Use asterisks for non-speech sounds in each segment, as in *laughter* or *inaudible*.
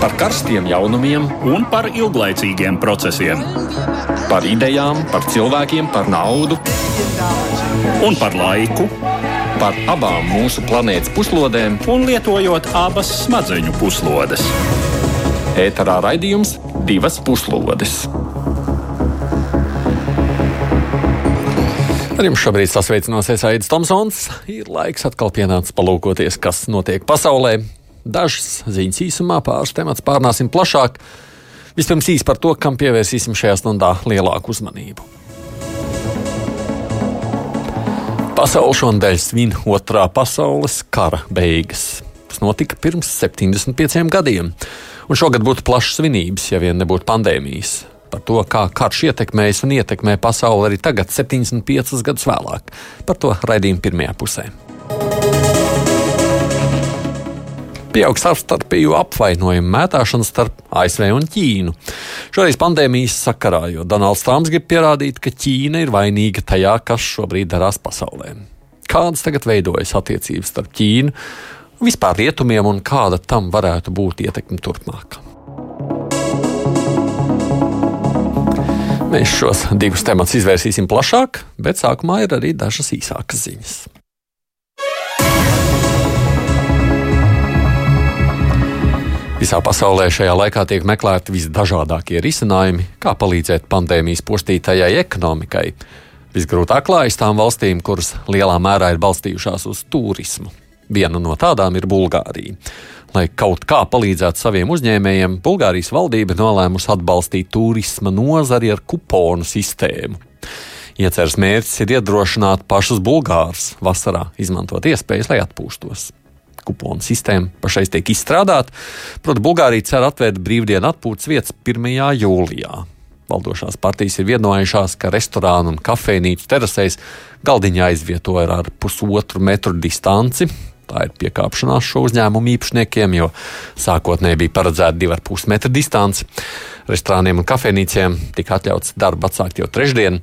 par karstiem jaunumiem un par ilglaicīgiem procesiem. Par idejām, par cilvēkiem, par naudu un par laiku. Par abām mūsu planētas puslodēm, un lietojot abas smadzeņu puslodes. Ēterā raidījums divas puslodes. Ar jums šobrīd sasveicinosies Aits Tomsons. Ir laiks atkal pienācis palūkoties, kas notiek pasaulē. Dažas ziņas īsumā, pāris temats pārnāsim plašāk. Vispirms īsi par to, kam pievērsīsim šajā stundā lielāku uzmanību. Pasaule šonadēļ svin otrā pasaules kara beigas. Tas notika pirms 75 gadiem, un šogad būtu plašas svinības, ja vien nebūtu pandēmijas. Par to, kā karš ietekmējas un ietekmē pasauli arī tagad, 75 gadus vēlāk. Par to raidījuma pirmajā pusē. Pieaug savstarpēju apvainojumu mētāšana starp ASV un Ķīnu. Šoreiz pandēmijas sakarā, jo Donalds Trumps grib pierādīt, ka Ķīna ir vainīga tajā, kas šobrīd darās pasaulē. Kādas tagad veidojas attiecības starp Ķīnu, vispār rietumiem un kāda tam varētu būt ietekme turpmāk? Mēs šos divus tematus izvērsīsim plašāk, bet sākumā ir arī dažas īsākas ziņas. Visā pasaulē šajā laikā tiek meklēti visdažādākie risinājumi, kā palīdzēt pandēmijas postītajai ekonomikai. Visgrūtāk klājas tām valstīm, kuras lielā mērā ir balstījušās uz turismu. Viena no tādām ir Bulgārija. Lai kaut kā palīdzētu saviem uzņēmējiem, Bulgārijas valdība nolēmusi atbalstīt turisma nozari ar kuponu sistēmu. Ieceres mērķis ir iedrošināt pašus bulgārus vasarā izmantot iespējas, lai atpūstos kuponu sistēma pašais tiek izstrādāta. Proti, Bulgārija cer atvērt brīvdienu atpūtas vietas 1. jūlijā. Valdošās partijas ir vienojušās, ka restorānu un kafejnīcu terasēs galdiņā aizvietoja ar pusotru metru distanci, Tā ir piekāpšanās šo uzņēmumu īpašniekiem, jo sākotnēji bija paredzēta 2,5 metra distance. Restorāniem un kafejnīcēm tika atļauts darbu atsākt jau trešdien.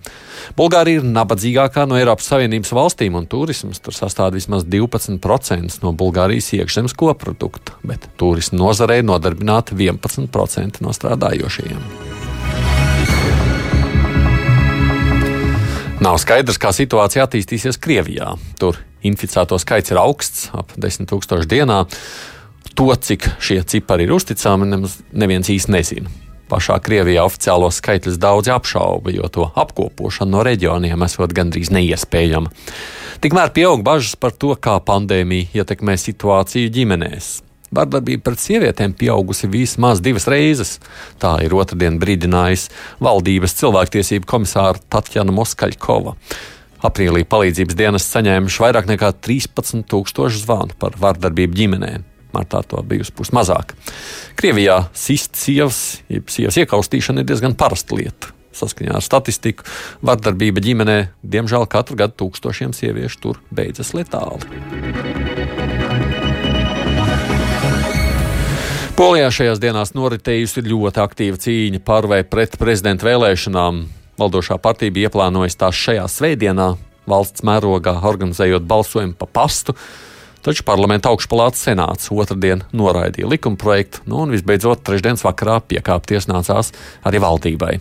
Bulgārija ir nabadzīgākā no Eiropas Savienības valstīm, un turisms tur sastāv vismaz 12% no Bulgārijas iekšzemes koprodukta, bet turismu nozarei nodarbināti 11% no strādājošajiem. Nav skaidrs, kā situācija attīstīsies Krievijā. Tur inficēto skaits ir augsts, ap 10 tūkstošu dienā. To, cik šie cipari ir uzticami, neviens īsti nezina. Pašā Krievijā oficiālo skaitļus daudzi apšauba, jo to apkopošana no reģioniem esot gandrīz neiespējama. Tikmēr pieaug bažas par to, kā pandēmija ietekmē situāciju ģimenēs. Vardarbība pret sievietēm pieaugusi vismaz divas reizes. Tā ir otrdien brīdinājusi valdības cilvēktiesību komisāra Tatjana Moskaļkova. Aprīlī palīdzības dienas saņēmuši vairāk nekā 13,000 zvanu par vardarbību ģimenē. Martā to bijusi pusmazāk. Krievijā sist sievas, jeb sievas iekaustīšana ir diezgan parasta lieta. Saskaņā ar statistiku, vardarbība ģimenē, diemžēl katru gadu tūkstošiem sieviešu tur beidzas letāli. Polijā šajās dienās noritējusi ļoti aktīva cīņa par vai pret prezidenta vēlēšanām. Valdošā partija bija ieplānojusi tās šajā svētdienā, valsts mērogā organizējot balsojumu pa pastu, taču parlamenta augšpalātas senāts otrdien noraidīja likumprojektu, nu un visbeidzot trešdienas vakarā piekāpties nācās arī valdībai.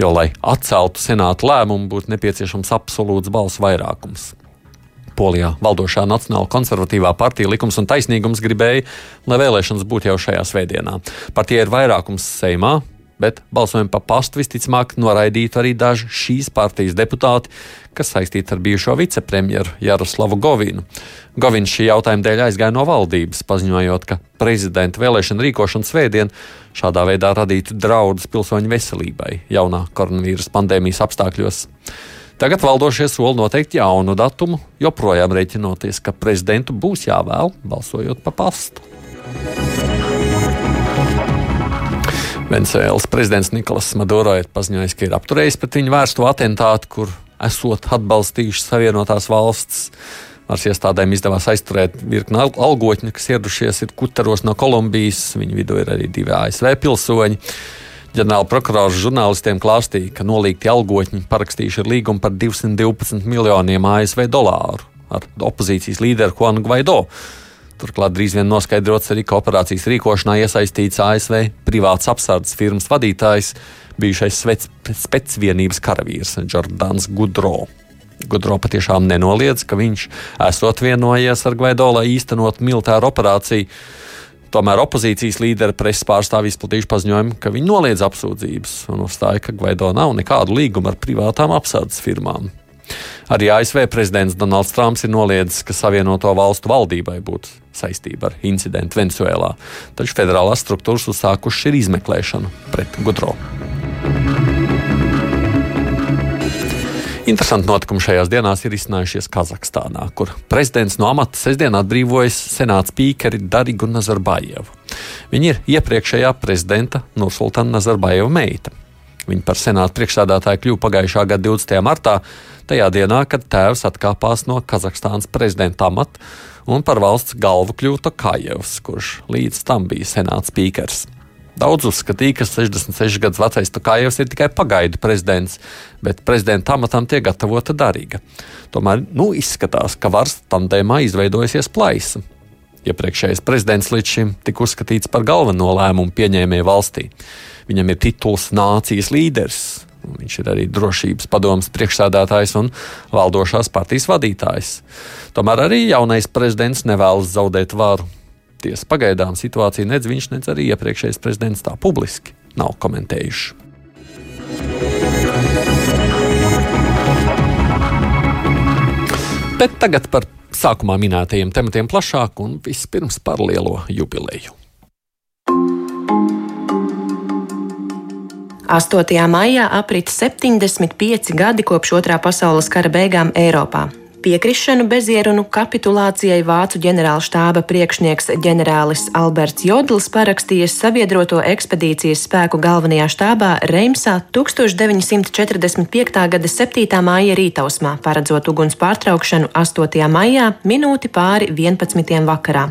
Jo, lai atceltu senāta lēmumu, būtu nepieciešams absolūts balsu vairākums. Polijā valdošā Nacionāla konservatīvā partija likums un taisnīgums gribēja, lai vēlēšanas būtu jau šajā svētdienā. Partija ir vairākums Seimā, bet balsojumu pa pastu visticamāk noraidītu arī daži šīs partijas deputāti, kas saistīti ar bijušo vicepremjeru Jaroslavu Govinu. Govins šī jautājuma dēļ aizgāja no valdības, paziņojot, ka prezidenta vēlēšana rīkošana svētdien šādā veidā radītu draudus pilsoņu veselībai jaunā koronavīrus pandēmijas apstākļos. Tagad valdošie soli noteikti jaunu datumu, joprojām rēķinoties, ka prezidentu būs jāvēl balsojot pa pastu. Venezuelas prezidents Nikolas Maduro ir paziņojis, ka ir apturējis pret viņu vērsto atentātu, kur esot atbalstījuši Savienotās valsts. Varas iestādēm izdevās aizturēt virkni algotņu, kas ieradušies kuteros no Kolumbijas. Viņu vidū ir arī divi ASV pilsoņi. Ģenerāla prokurors žurnālistiem klāstīja, ka nolīgti algotņi parakstījuši līgumu par 212 miljoniem ASV dolāru ar opozīcijas līderu Juanu Gvaido. Turklāt drīz vien noskaidrots arī, ka operācijas rīkošanā iesaistīts ASV privāts apsardzes firmas vadītājs, bijušais specvienības karavīrs Jordans Gudro. Gudro patiešām nenoliedz, ka viņš esot vienojies ar Gvaido, lai īstenot militāru operāciju. Tomēr opozīcijas līderi preses pārstāvji izplatījuši paziņojumu, ka viņi noliedz apsūdzības un uzstāja, ka Gvaido nav nekādu līgumu ar privātām apsardzes firmām. Arī ASV prezidents Donalds Trumps ir noliedzis, ka Savienoto valstu valdībai būtu saistība ar incidentu Venezuelā, taču federālās struktūras uzsākušas ir izmeklēšanu pret Gudro. Interesanti notikumi šajās dienās ir izcinājušies Kazahstānā, kur prezidents no amata sestdien atbrīvojas senāts spīkeri Darigu Nazarbajevu. Viņa ir iepriekšējā prezidenta Nursultana Nazarbajeva meita. Viņa par senāta priekšsādātāju kļuva pagājušā gada 20. martā, tajā dienā, kad tēvs atkāpās no Kazahstānas prezidenta amata un par valsts galvu kļuva Tokājevs, kurš līdz tam bija senāta spīkers. Daudz uzskatīja, ka 66 gadus vecais Tokājevs ir tikai pagaidu prezidents, bet prezidenta amatam tiek gatavota darīga. Tomēr nu, izskatās, ka varas tandēmā izveidojusies plaisa. Iepriekšējais prezidents līdz šim tika uzskatīts par galveno lēmumu pieņēmēju valstī. Viņam ir tituls nācijas līderis. Viņš ir arī drošības padomas priekšsēdētājs un valdošās partijas vadītājs. Tomēr arī jaunais prezidents nevēlas zaudēt varu Tiesa pagaidām situācija nedz viņš, nedz arī iepriekšējais prezidents tā publiski nav komentējuši. Bet tagad par sākumā minētajiem tematiem plašāk un vispirms par lielo jubileju. 8. maijā aprit 75 gadi kopš otrā pasaules kara beigām Eiropā. Piekrišanu bezierunu kapitulācijai vācu ģenerālštāba priekšnieks ģenerālis Alberts Jodls parakstījis sabiedroto ekspedīcijas spēku galvenajā štābā Reimsā 1945. gada 7. māja rītausmā, paredzot uguns pārtraukšanu 8. maijā minūti pāri 11. vakarā.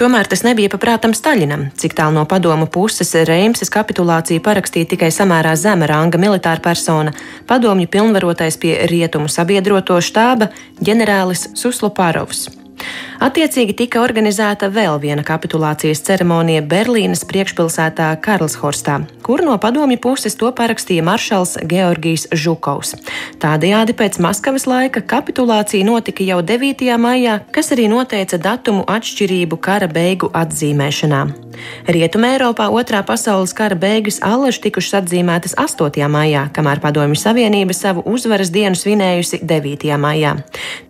Tomēr tas nebija paprātam Staļinam, cik tālu no padomu puses Reimses kapitulāciju parakstīja tikai samērā zema ranga militāra persona, padomju pilnvarotais pie rietumu sabiedroto štāba ģenerālis Susloparovs. Attiecīgi tika organizēta vēl viena kapitulācijas ceremonija Berlīnas priekšpilsētā Karlshorstā, kur no padomju puses to parakstīja maršals Georgijs Žukovs. Tādējādi pēc Maskavas laika kapitulācija notika jau 9. maijā, kas arī noteica datumu atšķirību kara beigu atzīmēšanā. Rietumē Eiropā otrā pasaules kara beigas allaži tikušas atzīmētas 8. maijā, kamēr Padomju Savienība savu uzvaras dienu svinējusi 9. maijā.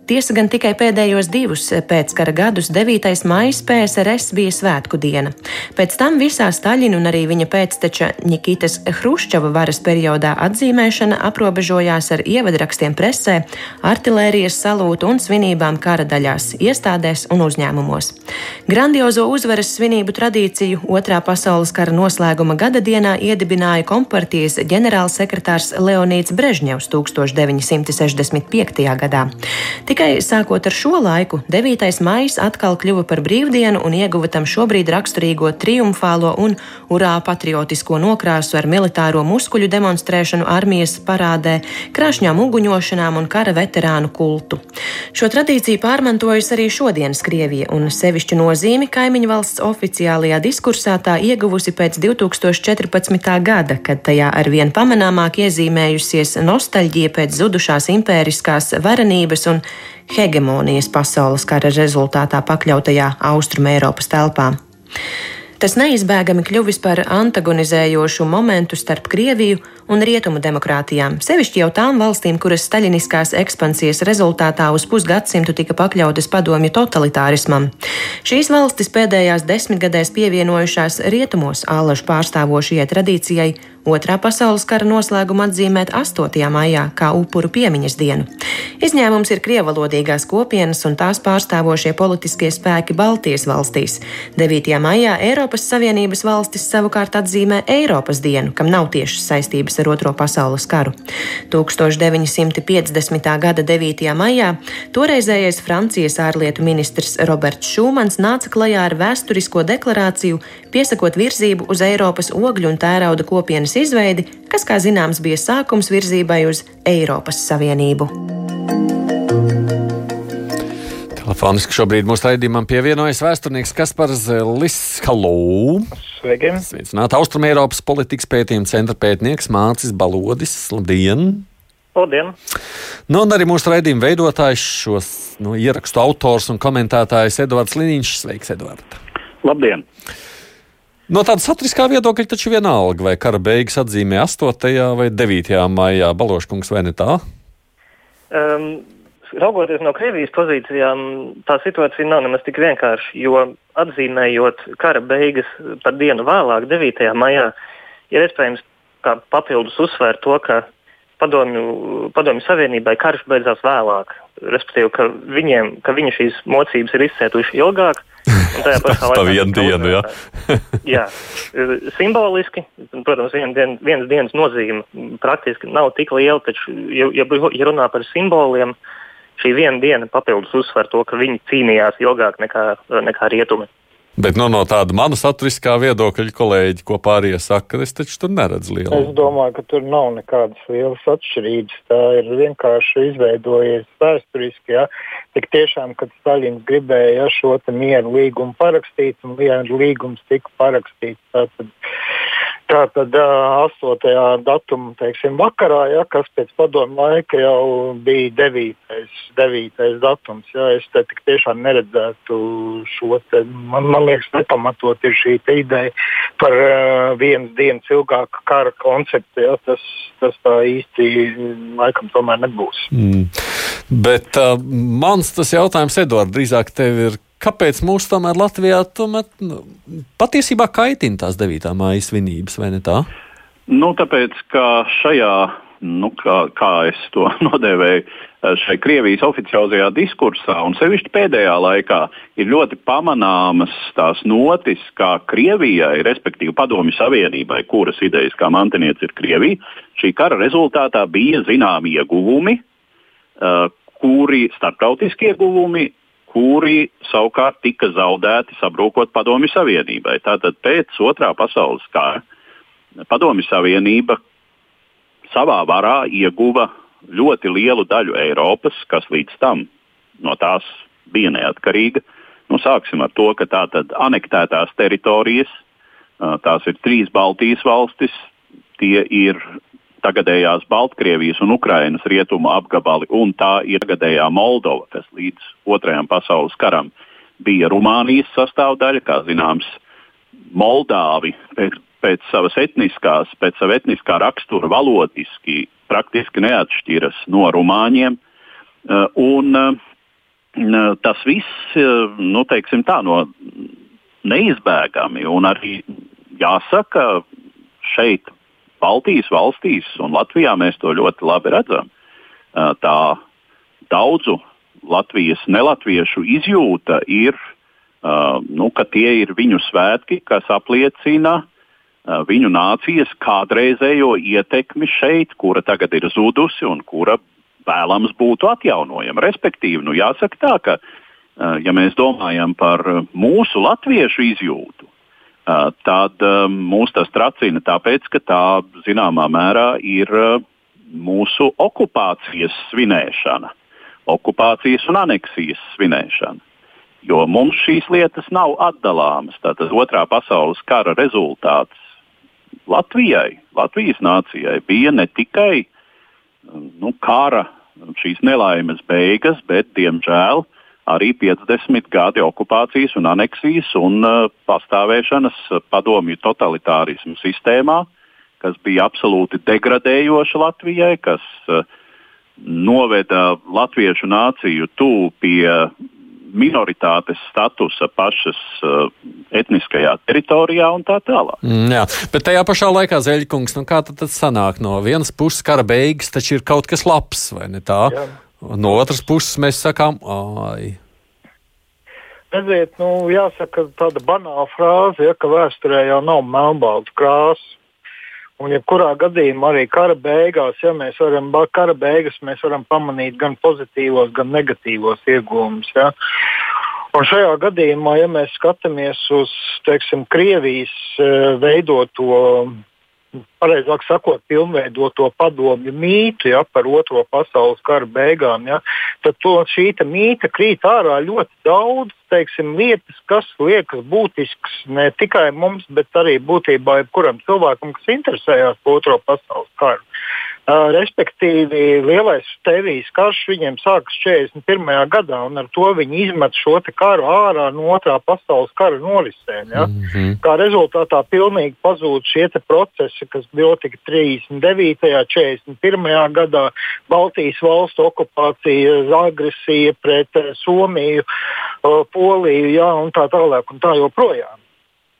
Tiesa gan tikai pēdējos divus pēckara gadus, 9. maija PSRS bija svētku diena. Pēc tam visā Staļina un arī viņa pēcteča Nikitas Hruščova varas periodā atzīmēšana aprobežojās ar ievadrakstiem presē, artilērijas salūtu un svinībām kara daļās, iestādēs un uzņēmumos. Grandiozo uzvaras svinību tradīciju Otrā pasaules kara noslēguma gada dienā iedibināja kompartijas ģenerālsekretārs Leonīts Brežņevs 1965. gadā. Tikai sākot ar šo laiku, 9. Maija atkal kļuva par brīvdienu un ieguva tam šobrīd raksturīgo triumfālo un urā patriotisko nokrāsu ar militāro muskuļu demonstrēšanu armijas parādē, krāšņām uguņošanām un kara veterānu kultu. Šo tradīciju pārmantojas arī šodienas Krievija, un sevišķu nozīmi kaimiņu valsts oficiālajā diskursā tā ieguvusi pēc 2014. gada, kad tajā arvien pamanāmāk iezīmējusies nostalģija pēc zudušās impēriskās varenības un hegemonijas pasaules kara rezultātā pakļautajā Austrum Eiropas telpā. Tas neizbēgami kļuvis par antagonizējošu momentu starp Krieviju un rietumu demokrātijām, sevišķi jau tām valstīm, kuras staļiniskās ekspansijas rezultātā uz pusgadsimtu tika pakļautas padomju totalitārismam. Šīs valstis pēdējās desmitgadēs pievienojušās rietumos ālažu pārstāvošajai tradīcijai Otrā pasaules kara noslēgumu atzīmēt 8. maijā kā upuru piemiņas dienu. Izņēmums ir krievalodīgās kopienas un tās pārstāvošie politiskie spēki Baltijas valstīs. 9. maijā Eiropas Savienības valstis savukārt atzīmē Eiropas dienu, kam nav tiešas saistības ar Otro pasaules karu. 1950. gada 9. maijā toreizējais Francijas ārlietu ministrs Roberts Šūmans nāca klajā ar vēsturisko deklarāciju, piesakot virzību uz Eiropas ogļu un tērauda kopienas izveidi, kas, kā zināms, bija sākums virzībai uz Eiropas Savienību. Telefoniski šobrīd mūsu raidījumam pievienojas vēsturnieks Kaspars Zelis. Halo! Sveiki! Sveicināt Austrumēropas politikas pētījuma centra pētnieks Mācis Balodis. Labdien! Labdien! Nu, un arī mūsu raidījuma veidotājs, šos nu, ierakstu autors un komentētājs Edvards Liniņš. Sveiks, Edvards! Labdien! No tāda saturiskā viedokļa taču vienalga, vai kara beigas atzīmē 8. vai 9. maijā, Baloškungs, vai ne tā? Um, raugoties no Krievijas pozīcijām, tā situācija nav nemaz tik vienkārša. Jo atzīmējot kara beigas par dienu vēlāk, 9. maijā, ir iespējams papildus uzsvērt to, ka padomju, padomju savienībai karš beidzās vēlāk. Respektīvi, ka, viņiem, ka viņi šīs mocības ir izcietuši ilgāk. *laughs* Tā pa vienu dienu, jā. jā. *laughs* Simboliski, protams, viena dien, vienas dienas nozīme praktiski nav tik liela, taču, ja, ja, ja runā par simboliem, uh, šī viena diena papildus uzsver to, ka viņi cīnījās ilgāk nekā, nekā rietumi. Bet nu, no tāda mana saturiskā viedokļa, kolēģi, ko pārējie saka, es taču tur neredzu lielu. Es domāju, ka tur nav nekādas lielas atšķirības. Tā ir vienkārši izveidojies vēsturiski. Ja? Tik tiešām, kad Staļins gribēja ja, šo mieru līgumu parakstīt, un mieru līgums tika parakstīts. Tātad Tā tad uh, 8. datumā, teiksim, vakarā, ja, kas pēc padomu laika jau bija 9. 9. datums. Ja, es te tiešām neredzētu šo te, man, man liekas, nepamatot ir šī ideja par uh, vienas dienas ilgāku kara konceptu. Ja, tas, tas tā īsti laikam tomēr nebūs. Mm. Bet uh, mans tas jautājums, Edvard, drīzāk tev ir kāpēc mūs tomēr Latvijā tomēr, nu, patiesībā kaitina tās 9. māja svinības, vai ne tā? Nu, tāpēc, ka šajā, nu, kā, kā es to *laughs* nodēvēju, šai Krievijas oficiālajā diskursā, un sevišķi pēdējā laikā, ir ļoti pamanāmas tās notis, kā Krievijai, respektīvi Padomju Savienībai, kuras idejas kā mantiniece ir Krievija, šī kara rezultātā bija zināmi ieguvumi, uh, kuri starptautiski ieguvumi, kuri savukārt tika zaudēti sabrūkot Padomju Savienībai. Tātad pēc otrā pasaules kara Padomju Savienība savā varā ieguva ļoti lielu daļu Eiropas, kas līdz tam no tās bija neatkarīga. Nu, sāksim ar to, ka tātad anektētās teritorijas, tās ir trīs Baltijas valstis, tie ir tagadējās Baltkrievijas un Ukrainas rietumu apgabali, un tā ir tagadējā Moldova, kas līdz Otrajam pasaules karam bija Rumānijas sastāvdaļa. Kā zināms, Moldāvi pēc, pēc savas etniskās, pēc sava etniskā rakstura valodiski praktiski neatšķiras no Rumāņiem. Uh, un, uh, tas viss, uh, nu, teiksim tā, no neizbēgami, un arī jāsaka, šeit Baltijas valstīs un Latvijā mēs to ļoti labi redzam. Tā daudzu Latvijas nelatviešu izjūta ir, nu, ka tie ir viņu svētki, kas apliecina viņu nācijas kādreizējo ietekmi šeit, kura tagad ir zudusi un kura vēlams būtu atjaunojama. Respektīvi, nu, jāsaka tā, ka, ja mēs domājam par mūsu latviešu izjūtu, tad mūs tas tracina tāpēc, ka tā zināmā mērā ir mūsu okupācijas svinēšana, okupācijas un aneksijas svinēšana. Jo mums šīs lietas nav atdalāmas. Tātad otrā pasaules kara rezultāts Latvijai, Latvijas nācijai bija ne tikai nu, kara, šīs nelaimes beigas, bet, diemžēl, arī 50 gadi okupācijas un aneksijas un uh, pastāvēšanas padomju totalitārismu sistēmā, kas bija absolūti degradējoša Latvijai, kas uh, noveda latviešu nāciju tuvu pie minoritātes statusa pašas uh, etniskajā teritorijā un tā tālāk. Mm, jā, bet tajā pašā laikā Zeļkungs, nu kā tad, tad sanāk no vienas puses kara beigas, taču ir kaut kas labs, vai ne tā? Jā. No otras puses mēs sakām, ai. Redziet, nu, jāsaka tāda banāla frāze, ja, ka vēsturē jau nav melnbalta krāsa. Un, ja kurā gadījumā arī kara beigās, ja mēs varam, kara beigas mēs varam pamanīt gan pozitīvos, gan negatīvos iegūmus. Ja. Un šajā gadījumā, ja mēs skatāmies uz teiksim, Krievijas e, veidoto pareizāk sakot, pilnveidot to padomju mītu ja, par otro pasaules kara beigām, ja, tad to, šī mīta krīt ārā ļoti daudz teiksim, lietas, kas liekas būtisks ne tikai mums, bet arī būtībā jebkuram cilvēkam, kas interesējās par otro pasaules karu. Respektīvi, lielais Tevijas karš viņiem sākas 41. gadā, un ar to viņi izmet šo karu ārā no otrā pasaules kara norisēm. Ja? Mm -hmm. Kā rezultātā pilnīgi pazūd šie procesi, kas notika 39. un 41. gadā, Baltijas valstu okupācija, agresija pret Somiju, Poliju ja? un tā tālāk un tā joprojām.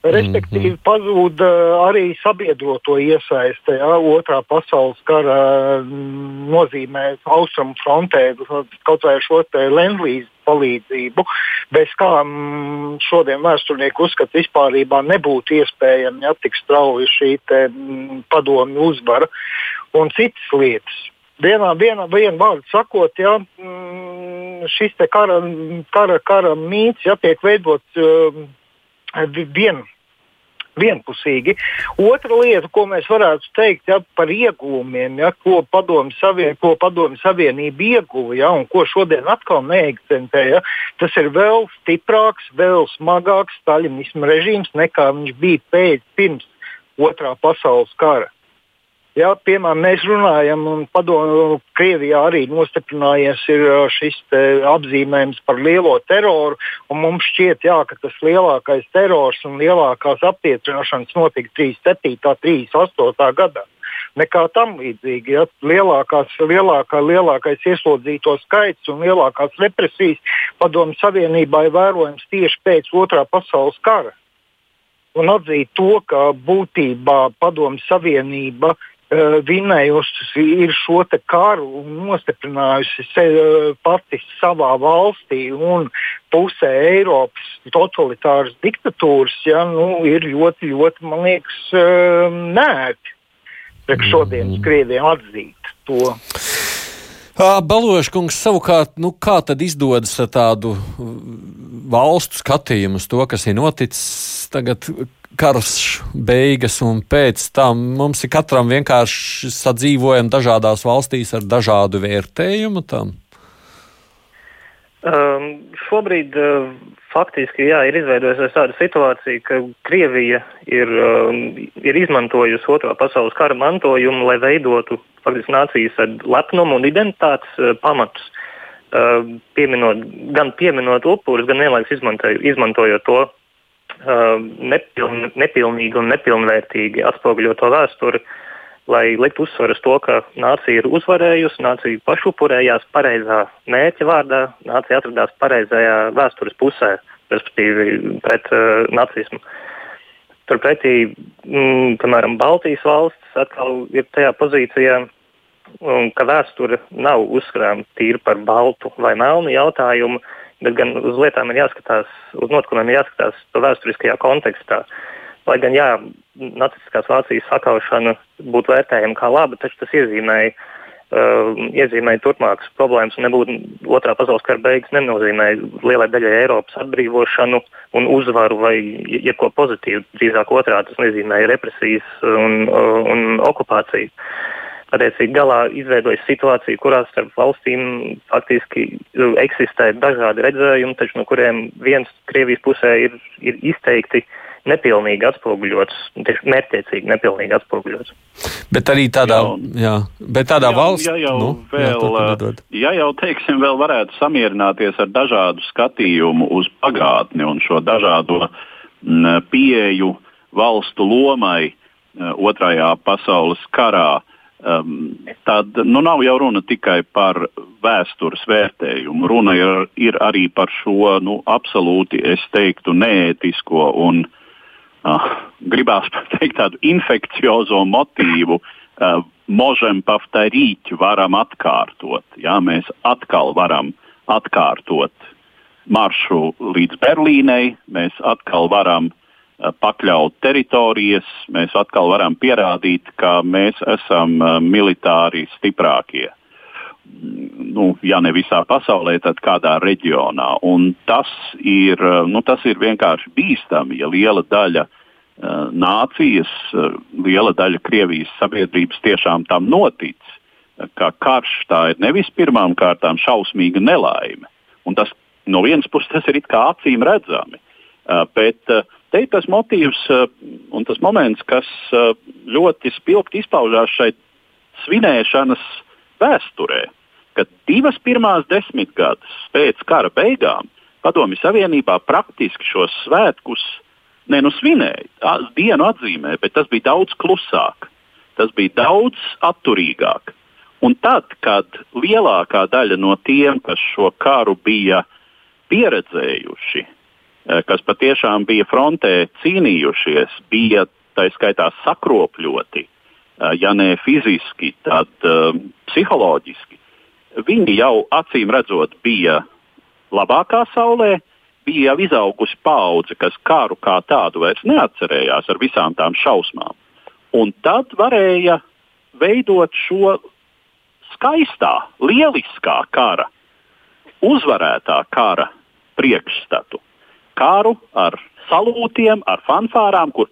Respektīvi, mm -hmm. pazūd arī sabiedroto iesaiste. Ja, otrā pasaules kara mm, nozīmē austrumu frontē kaut vai šo Lenslīzu palīdzību, bez kā mm, šodien vēsturnieki uzskata vispār nebūtu iespējama ja, tik strauja šī te, mm, padomju uzvara un citas lietas. Vienā, vienā, vienā vārdā sakot, ja, šis kara, kara, kara mīts ja, tiek veidots vien, vienpusīgi. Otra lieta, ko mēs varētu teikt ja, par ieguvumiem, ja, ko padomju savien, Savienība ieguva ja, un ko šodien atkal neakcentē, ja, tas ir vēl stiprāks, vēl smagāks staļinisma režīms nekā viņš bija pēc pirms otrā pasaules kara. Ja, piemēram, mēs runājam, un padomu Krievijā arī nostiprinājies šis apzīmējums par lielo teroru. Mums šķiet, jā, ka tas lielākais terors un lielākās apcietināšanas notika 37. un 38. gadā. Nekā tam līdzīgi. Ja, lielākās, lielākā, lielākais ieslodzīto skaits un lielākās represijas padomu Savienībā ir vērojams tieši pēc otrā pasaules kara. Un atzīt to, ka būtībā padomu Savienība uh, vinējusi ir šo karu un nostiprinājusi sevi eh, pati savā valstī un pusē Eiropas totalitāras diktatūras, ja, nu, ir ļoti, ļoti, man liekas, eh, nērti priekš šodienas mm. Krievijai atzīt to. Baloškungs savukārt, nu, kā tad izdodas tādu valstu skatījumu uz to, kas ir noticis tagad? Karš beigas, un pēc tam mums ir katram vienkārši sadzīvojam dažādās valstīs ar dažādu vērtējumu tam? Um, šobrīd uh, faktiski jā, ir izveidojusies tāda situācija, ka Krievija ir, um, ir izmantojusi Otro pasaules kara mantojumu, lai veidotu faktiski nācijas lepnumu un identitātes uh, pamatus. Uh, pieminot, gan pieminot upurus, gan vienlaikus izmantojot to nepiln, nepilnīgi un nepilnvērtīgi atspoguļo to vēsturi, lai liktu uzsvaru uz to, ka nācija ir uzvarējusi, nācija pašupurējās pareizā mērķa vārdā, nācija atradās pareizajā vēstures pusē, respektīvi pret uh, nacismu. Turpretī, mm, piemēram, Baltijas valsts atkal ir tajā pozīcijā, un, ka vēsture nav uzskatāma tīri par baltu vai melnu jautājumu, uh, bet gan uz lietām ir jāskatās, uz notikumiem ir jāskatās to vēsturiskajā kontekstā. Lai gan, jā, nacistiskās Vācijas sakaušana būtu vērtējama kā laba, taču tas iezīmēja, uh, iezīmēja turpmākas problēmas un nebūtu otrā pasaules kara beigas nenozīmēja lielai daļai Eiropas atbrīvošanu un uzvaru vai jebko pozitīvu. Drīzāk otrā tas nozīmēja represijas un, uh, un okupāciju. Uh, Attiecīgi galā izveidojas situācija, kurā starp valstīm faktiski uh, eksistē dažādi redzējumi, taču no kuriem viens Krievijas pusē ir, ir izteikti nepilnīgi atspoguļots, tieši mērķiecīgi nepilnīgi atspoguļots. Bet arī tādā, jā, bet tādā jā, valstī, ja jau, nu, vēl, jā, ja jau teiksim, vēl varētu samierināties ar dažādu skatījumu uz pagātni un šo dažādo m, pieeju valstu lomai uh, otrajā pasaules karā, Um, tad nu, nav jau runa tikai par vēstures vērtējumu. Runa ir, ir arī par šo nu, absolūti, es teiktu, neētisko un uh, gribās *laughs* teikt tādu infekciozo motīvu. Uh, Možem pavtarīt, varam atkārtot. Jā, mēs atkal varam atkārtot maršu līdz Berlīnei, mēs atkal varam Eh, pakļaut teritorijas, mēs atkal varam pierādīt, ka mēs esam eh, militāri stiprākie. Nu, ja ne visā pasaulē, tad kādā reģionā. Un tas ir, eh, nu, tas ir vienkārši bīstami, ja liela daļa nācijas, liela daļa Krievijas sabiedrības tiešām tam notic, ka karš tā ir nevis pirmām kārtām šausmīga nelaime. Un tas no vienas puses tas ir acīm redzami. Bet te ir tas motīvs un tas moments, kas ļoti spilgti izpaužās šeit svinēšanas vēsturē, kad divas pirmās desmitgades pēc kara beigām Padomju Savienībā praktiski šos svētkus ne nu svinēja, dienu atzīmē, bet tas bija daudz klusāk, tas bija daudz atturīgāk. Un tad, kad lielākā daļa no tiem, kas šo karu bija pieredzējuši, kas patiešām bija frontē cīnījušies, bija tā skaitā sakropļoti, ja ne fiziski, tad uh, psiholoģiski. Viņi jau acīm redzot bija labākā saulē, bija jau izaugusi paudze, kas karu kā tādu vairs neatcerējās ar visām tām šausmām. Un tad varēja veidot šo skaistā, lieliskā kara, uzvarētā kara priekšstatu. Karu ar salūtiem, ar fanfārām, kur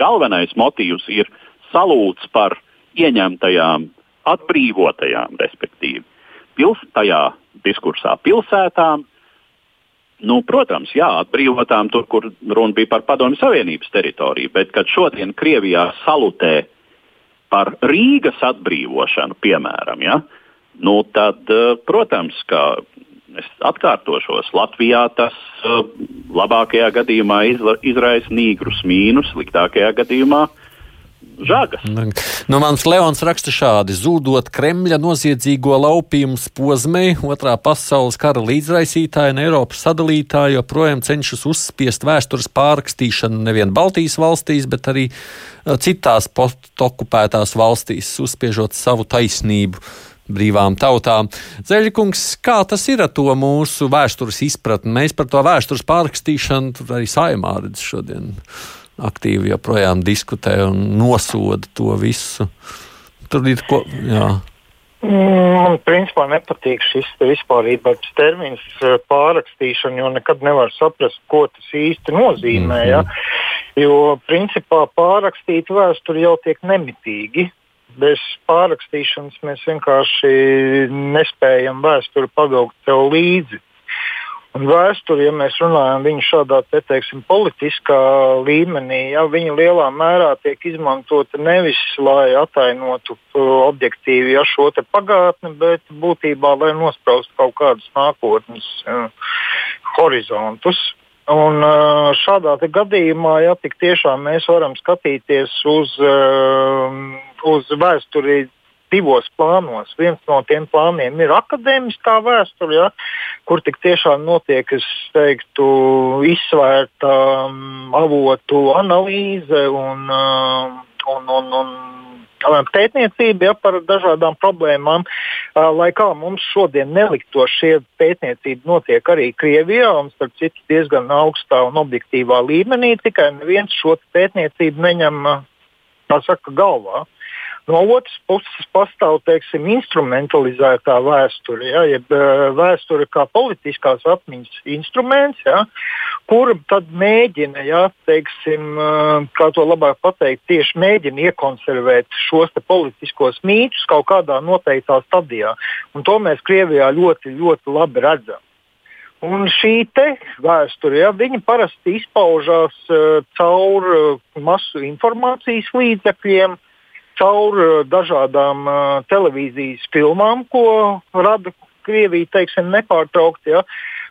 galvenais motīvs ir salūts par ieņemtajām, atbrīvotajām, respektīvi, pils, tajā diskursā pilsētām. Nu, protams, jā, atbrīvotām tur, kur runa bija par Padomju Savienības teritoriju, bet kad šodien Krievijā salutē par Rīgas atbrīvošanu, piemēram, ja, nu, tad, eh, protams, ka es atkārtošos, Latvijā tas uh, labākajā gadījumā izraisa nīgrus mīnus, sliktākajā gadījumā uh, žagas. Nu, mans Leons raksta šādi: Zūdot Kremļa noziedzīgo laupījumu pozmei, otrā pasaules kara līdzraisītāji un Eiropas sadalītāji joprojām cenšas uzspiest vēstures pārrakstīšanu nevien Baltijas valstīs, bet arī citās postokupētās valstīs, uzspiežot savu taisnību brīvām tautām. Zeļkungs, kā tas ir ar to mūsu vēstures izpratni? Mēs par to vēstures pārrakstīšanu arī saimā redzam šodien aktīvi joprojām diskutē un nosoda to visu. Tur ir ko. Jā. Man principā nepatīk šis vispārības termins eh, pārrakstīšana, jo nekad nevar saprast, ko tas īsti nozīmē. Mm -hmm. ja? Jo principā pārrakstīt vēsturi jau tiek nemitīgi. Bez pārrakstīšanas mēs vienkārši nespējam vēsturi pavilkt sev līdzi. Un vēsture, ja mēs runājam viņu šādā te, teiksim, politiskā līmenī, ja, viņa lielā mērā tiek izmantota nevis lai atainotu uh, objektīvi ja, šo pagātni, bet būtībā lai nospraustu kaut kādus nākotnes uh, horizontus. Un uh, šādā gadījumā, ja tik tiešām mēs varam skatīties uz, uh, uz vēsturi divos plānos. Viens no tiem plāniem ir akadēmiskā vēsture, ja, kur tik tiešām notiek, teiktu, izsvērta um, avotu analīze un, um, un, un, un pētniecība ja, par dažādām problēmām. Uh, lai kā mums šodien nelikto, šie pētniecība notiek arī Krievijā, un starp citu diezgan augstā un objektīvā līmenī, tikai neviens šo pētniecību neņem, tā saka, galvā. No otras puses pastāv teiksim, instrumentalizētā vēsture, ja, jeb vēsture kā politiskās atmiņas instruments, ja, kur tad mēģina, ja, teiksim, kā to labāk pateikt, tieši mēģina iekonservēt šos politiskos mītus kaut kādā noteiktā stadijā. Un to mēs Krievijā ļoti, ļoti labi redzam. Un šī vēsture ja, parasti izpaužās uh, caur uh, masu informācijas līdzekļiem, uh, caur eh, dažādām uh, televīzijas filmām, ko rada Krievija teiksim, nepārtraukti. Ja,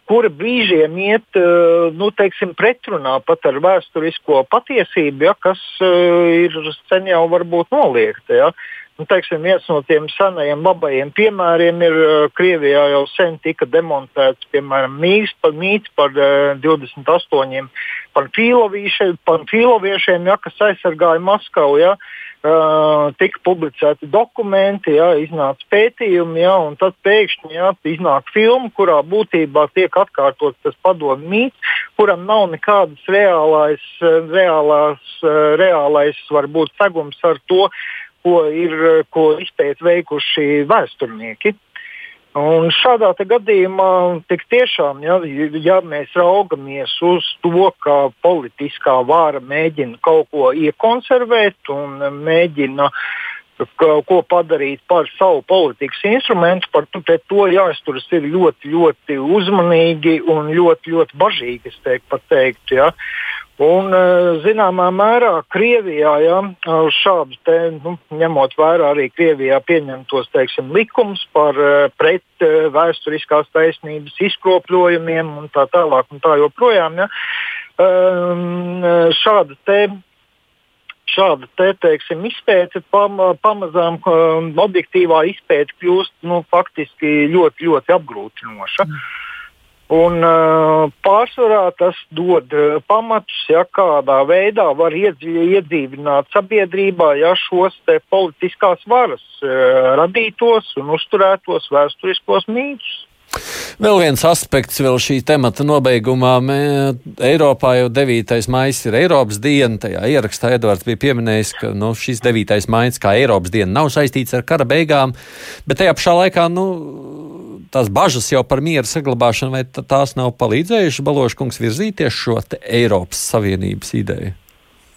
kura brīžiem iet uh, nu, teiksim, pretrunā pat ar vēsturisko patiesību, ja, kas ir sen jau varbūt noliegta. Ja. Nu, teiksim, viens no tiem senajiem labajiem piemēriem ir uh, Krievijā jau sen tika demontēts piemēram, mīts par, mīts par uh, 28 panfīloviešiem, ja, kas aizsargāja Maskavu. Ja. Uh, tika publicēti dokumenti, jā, iznāca pētījumi, jā, un tad pēkšņi jā, iznāk filma, kurā būtībā tiek atkārtots tas padomu mīts, kuram nav nekādas reālais, reālās, reālais varbūt segums ar to, ko ir ko izpēt veikuši vēsturnieki. Un šādā gadījumā tiešām, ja, ja mēs raugamies uz to, ka politiskā vāra mēģina kaut ko iekonservēt un mēģina ko padarīt par savu politikas instrumentu, par to, jāizturas ļoti, ļoti uzmanīgi un ļoti, ļoti bažīgi, es teiktu, pateikt. Ja. Un, e, zināmā mērā Krievijā, ja, šādu te, nu, ņemot vērā arī Krievijā pieņemtos teiksim, likumus par e, pret e, vēsturiskās taisnības izkropļojumiem un tā tālāk un tā joprojām, ja, šāda te šāda te, teiksim, izpēte pam, pamazām objektīvā izpēte kļūst nu, faktiski ļoti, ļoti apgrūtinoša. Mm. Un, uh, pārsvarā tas dod uh, pamatus, ja kādā veidā var iedzīvināt sabiedrībā ja, šos politiskās varas uh, radītos un uzturētos vēsturiskos mītus. Vēl viens aspekts vēl šī temata nobeigumā. Mē, Eiropā jau 9. maija ir Eiropas diena. Tajā ierakstā Edvards bija pieminējis, ka nu, šis 9. maija kā Eiropas diena nav saistīts ar kara beigām, bet tajā pašā laikā nu, tās bažas jau par miera saglabāšanu, vai tās nav palīdzējušas Baloškungs virzīties šo Eiropas Savienības ideju?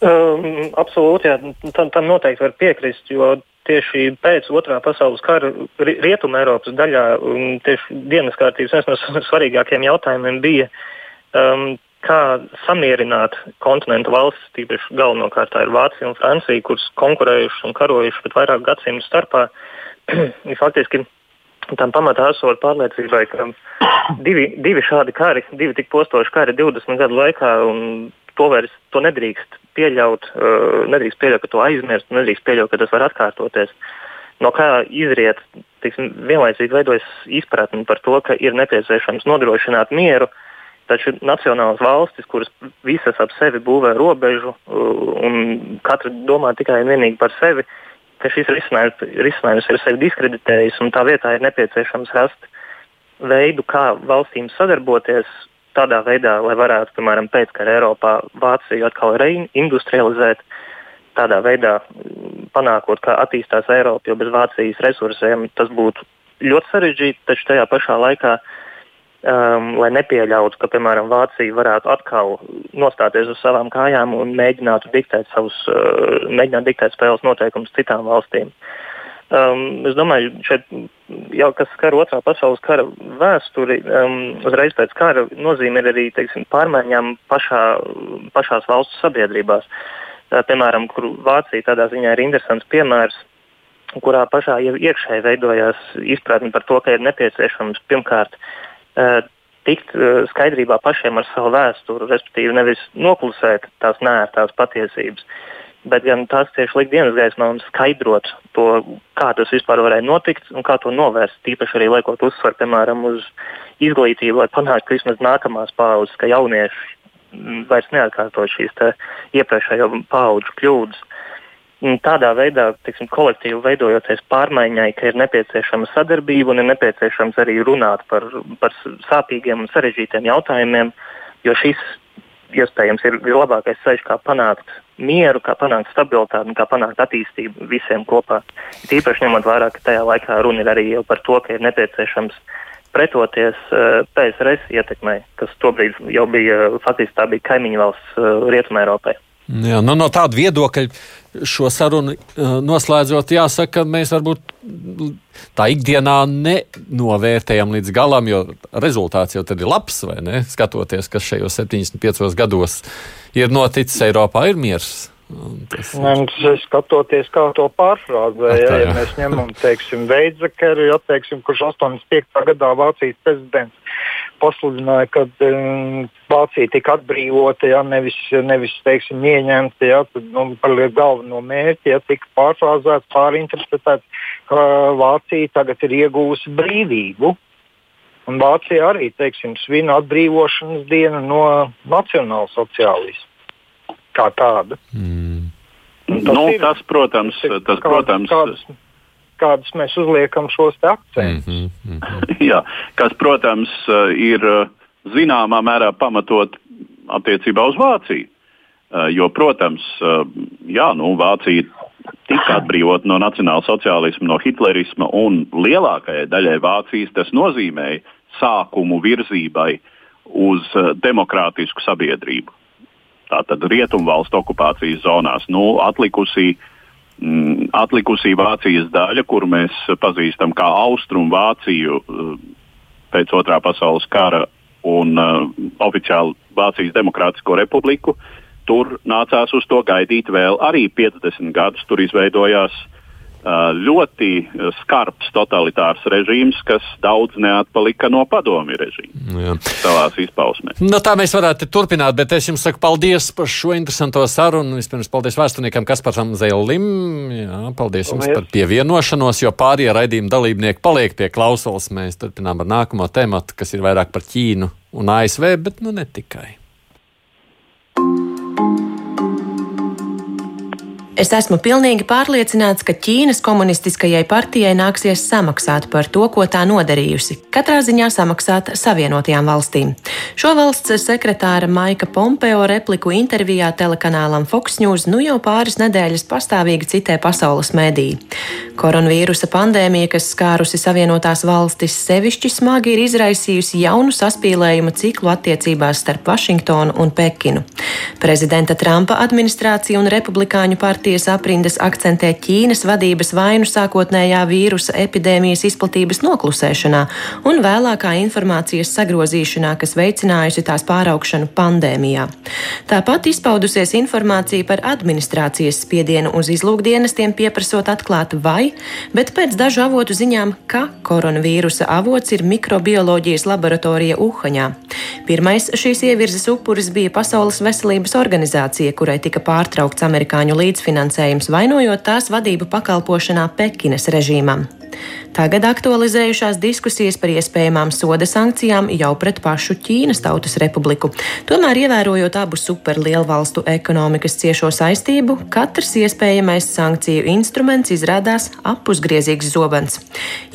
Um, absolūti, jā, tam, tam noteikti var piekrist, jo tieši pēc otrā pasaules kara rietuma Eiropas daļā tieši dienas kārtības viens no *laughs* svarīgākajiem jautājumiem bija, um, kā samierināt kontinentu valstis, tīpaši galvenokārt tā ir Vācija un Francija, kuras konkurējušas un karojušas pat vairāk gadsimtu starpā. *clears throat* Faktiski tam pamatā esot pārliecībai, ka divi, divi šādi kari, divi tik postoši kari 20 gadu laikā, un to vairs to nedrīkst pieļaut, uh, nedrīkst pieļaut, ka to aizmirst, nedrīkst pieļaut, ka tas var atkārtoties. No kā izriet, tiksim, vienlaicīgi veidojas izpratne par to, ka ir nepieciešams nodrošināt mieru, taču nacionālas valstis, kuras visas ap sevi būvē robežu uh, un katra domā tikai un vienīgi par sevi, ka šis risinājums, risinājums ir sevi diskreditējis un tā vietā ir nepieciešams rast veidu, kā valstīm sadarboties, tādā veidā, lai varētu, piemēram, pēckara Eiropā Vāciju atkal reindustrializēt, tādā veidā mm, panākot, kā attīstās Eiropa, jo bez Vācijas resursiem tas būtu ļoti sarežģīti, taču tajā pašā laikā, um, lai nepieļautu, ka, piemēram, Vācija varētu atkal nostāties uz savām kājām un mēģinātu diktēt savus, uh, mēģināt diktēt spēles noteikumus citām valstīm. Um, es domāju, šeit jau kas skar otrā pasaules kara vēsturi, um, uzreiz pēc kara nozīme ir arī teiksim, pārmaiņām pašā, pašās valstu sabiedrībās. Tā, piemēram, kur Vācija tādā ziņā ir interesants piemērs, kurā pašā jau iekšēji veidojās izpratne par to, ka ir nepieciešams pirmkārt uh, tikt uh, skaidrībā pašiem ar savu vēsturi, respektīvi nevis noklusēt tās nērtās patiesības, bet gan tās tieši likt dienas gaismā un skaidrot to, kā tas vispār varēja notikt un kā to novērst. Tīpaši arī liekot uzsvaru, piemēram, uz izglītību, lai panāktu, ka vismaz nākamās paudzes, ka jaunieši vairs neatkārto šīs iepriekšējo paudžu kļūdas. Tādā veidā, teiksim, kolektīvi veidojoties pārmaiņai, ka ir nepieciešama sadarbība un ir nepieciešams arī runāt par, par sāpīgiem un sarežģītiem jautājumiem, jo šis iespējams ir vislabākais ceļš, kā panākt mieru, kā panākt stabilitāti un kā panākt attīstību visiem kopā. Tīpaši ņemot vērā, ka tajā laikā runa ir arī par to, ka ir nepieciešams pretoties uh, eh, PSRS ietekmei, kas tobrīd jau bija faktiski tā bija kaimiņu valsts uh, Rietumē Eiropai. Jā, nu, no tāda viedokļa šo sarunu uh, noslēdzot, jāsaka, ka mēs varbūt tā ikdienā nenovērtējam līdz galam, jo rezultāts jau tad ir labs, vai ne? Skatoties, kas šajos 75 gados ir noticis, Eiropā ir miers. Tas ir skatoties, kā to pārfrāzēja. Ja, ja mēs ņemam, teiksim, Veidzekeri, ja, teiksim, kurš 85. gadā Vācijas prezidents pasludināja, ka um, Vācija tika atbrīvota, ja nevis, nevis teiksim, ieņemta, ja, tad nu, par galveno mērķi ja, tika pārfrāzēts, pārinterpretēts, ka Vācija tagad ir iegūsi brīvību. Un Vācija arī, teiksim, svin atbrīvošanas dienu no nacionālsociālisma kā tāda. Mm. Tas, nu, ir, tas, protams, tas, protams kādas, kādas mēs uzliekam šos akcentus. Mm -hmm, mm -hmm. *laughs* Jā, kas, protams, ir zināmā mērā pamatot attiecībā uz Vāciju. Jo, protams, jā, nu, Vācija tika atbrīvota no nacionāla sociālisma, no hitlerisma un lielākajai daļai Vācijas tas nozīmēja sākumu virzībai uz uh, demokrātisku sabiedrību. Tātad rietumvalstu okupācijas zonās. Nu, atlikusī, mm, atlikusī Vācijas daļa, kuru mēs pazīstam kā Austrumu Vāciju uh, pēc otrā pasaules kara un uh, oficiāli Vācijas Demokrātisko republiku, tur nācās uz to gaidīt vēl arī 50 gadus. Tur izveidojās uh, ļoti skarbs totalitārs režīms, kas daudz neatpalika no padomju režīma Jā. savās izpausmēs. No nu, tā mēs varētu turpināt, bet es jums saku paldies par šo interesanto sarunu. Vispirms paldies vēsturniekam Kasparam Zēlim. Jā, paldies jums paldies. par pievienošanos, jo pārējie raidījuma dalībnieki paliek pie klausulas. Mēs turpinām ar nākamo tematu, kas ir vairāk par Ķīnu un ASV, bet nu ne tikai. Es esmu pilnīgi pārliecināts, ka Ķīnas komunistiskajai partijai nāksies samaksāt par to, ko tā nodarījusi. Katrā ziņā samaksāt Savienotajām valstīm. Šo valsts sekretāra Maika Pompeo repliku intervijā telekanālam Fox News nu jau pāris nedēļas pastāvīgi citē pasaules mediji. Koronavīrusa pandēmija, kas skārusi Savienotās valstis, sevišķi smagi ir izraisījusi jaunu saspīlējumu ciklu attiecībās starp Vašingtonu un Pekinu. Prezidenta Trumpa administrācija un republikāņu partija partijas aprindas akcentē Ķīnas vadības vainu sākotnējā vīrusa epidēmijas izplatības noklusēšanā un vēlākā informācijas sagrozīšanā, kas veicinājusi tās pāraugšanu pandēmijā. Tāpat izpaudusies informācija par administrācijas spiedienu uz izlūkdienestiem pieprasot atklāt vai, bet pēc dažu avotu ziņām, ka koronavīrusa avots ir mikrobioloģijas laboratorija Uhaņā. Pirmais šīs ievirzes upuris bija Pasaules veselības organizācija, kurai tika pārtraukts amerikāņu līdzfinansējums līdzfinansējums, vainojot tās vadību pakalpošanā Pekinas režīmam. Tagad aktualizējušās diskusijas par iespējamām soda sankcijām jau pret pašu Ķīnas Tautas Republiku. Tomēr, ievērojot abu superlielvalstu ekonomikas ciešo saistību, katrs iespējamais sankciju instruments izrādās apusgriezīgs zobens.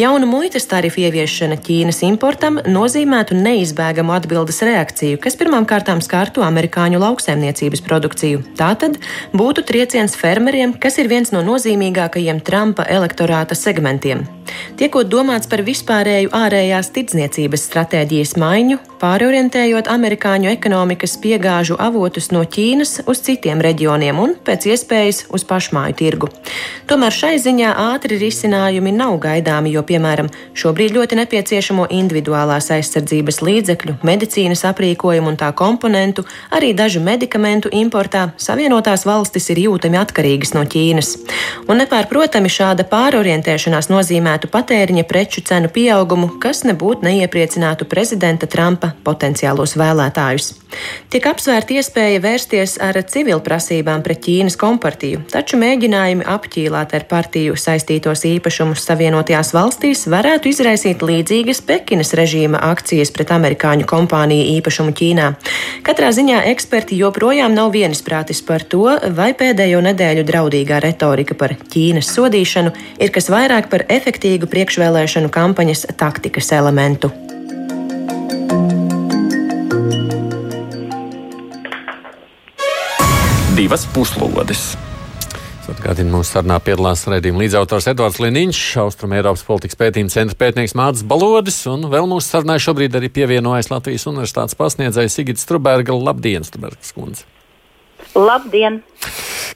Jaunu muitas tarifu ieviešana Ķīnas importam nozīmētu neizbēgamu atbildes reakciju, kas pirmām kārtām skārtu amerikāņu lauksaimniecības produkciju. Tātad būtu trieciens fermeriem, kas ir viens no nozīmīgākajiem Trumpa elektorāta segmentiem. Tiekot domāts par vispārēju ārējās tirdzniecības stratēģijas maiņu, pārorientējot amerikāņu ekonomikas piegāžu avotus no Ķīnas uz citiem reģioniem un pēc iespējas uz pašmāju tirgu. Tomēr šai ziņā ātri risinājumi nav gaidāmi, jo, piemēram, šobrīd ļoti nepieciešamo individuālās aizsardzības līdzekļu, medicīnas aprīkojumu un tā komponentu, arī dažu medikamentu importā Savienotās valstis ir jūtami atkarīgas no Ķīnas. Un nepārprotami šāda pārorientēšanās nozīmētu patēriņa preču cenu pieaugumu, kas nebūtu neiepriecinātu prezidenta Trumpa potenciālos vēlētājus. Tiek apsvērta iespēja vērsties ar civilprasībām pret Ķīnas kompartiju, taču mēģinājumi apķīlāt ar partiju saistītos īpašumus Savienotajās valstīs varētu izraisīt līdzīgas Pekinas režīma akcijas pret amerikāņu kompāniju īpašumu Ķīnā. Katrā ziņā eksperti joprojām nav vienisprātis par to, vai pēdējo nedēļu draudīgā retorika par Ķīnas sodīšanu ir kas vairāk par efektīgu priekšvēlēšanu kampaņas taktikas elementu. Divas puslodes. Atgādina, mūsu sarunā piedalās redzījuma līdzautors Edvards Liniņš, Austrum Eiropas politikas pētījuma centra pētnieks Mārcis Balodis, un vēl mūsu sarunā šobrīd arī pievienojas Latvijas Universitātes pasniedzējs Sigits Struberga. Labdien, Strubergas kundze! Labdien!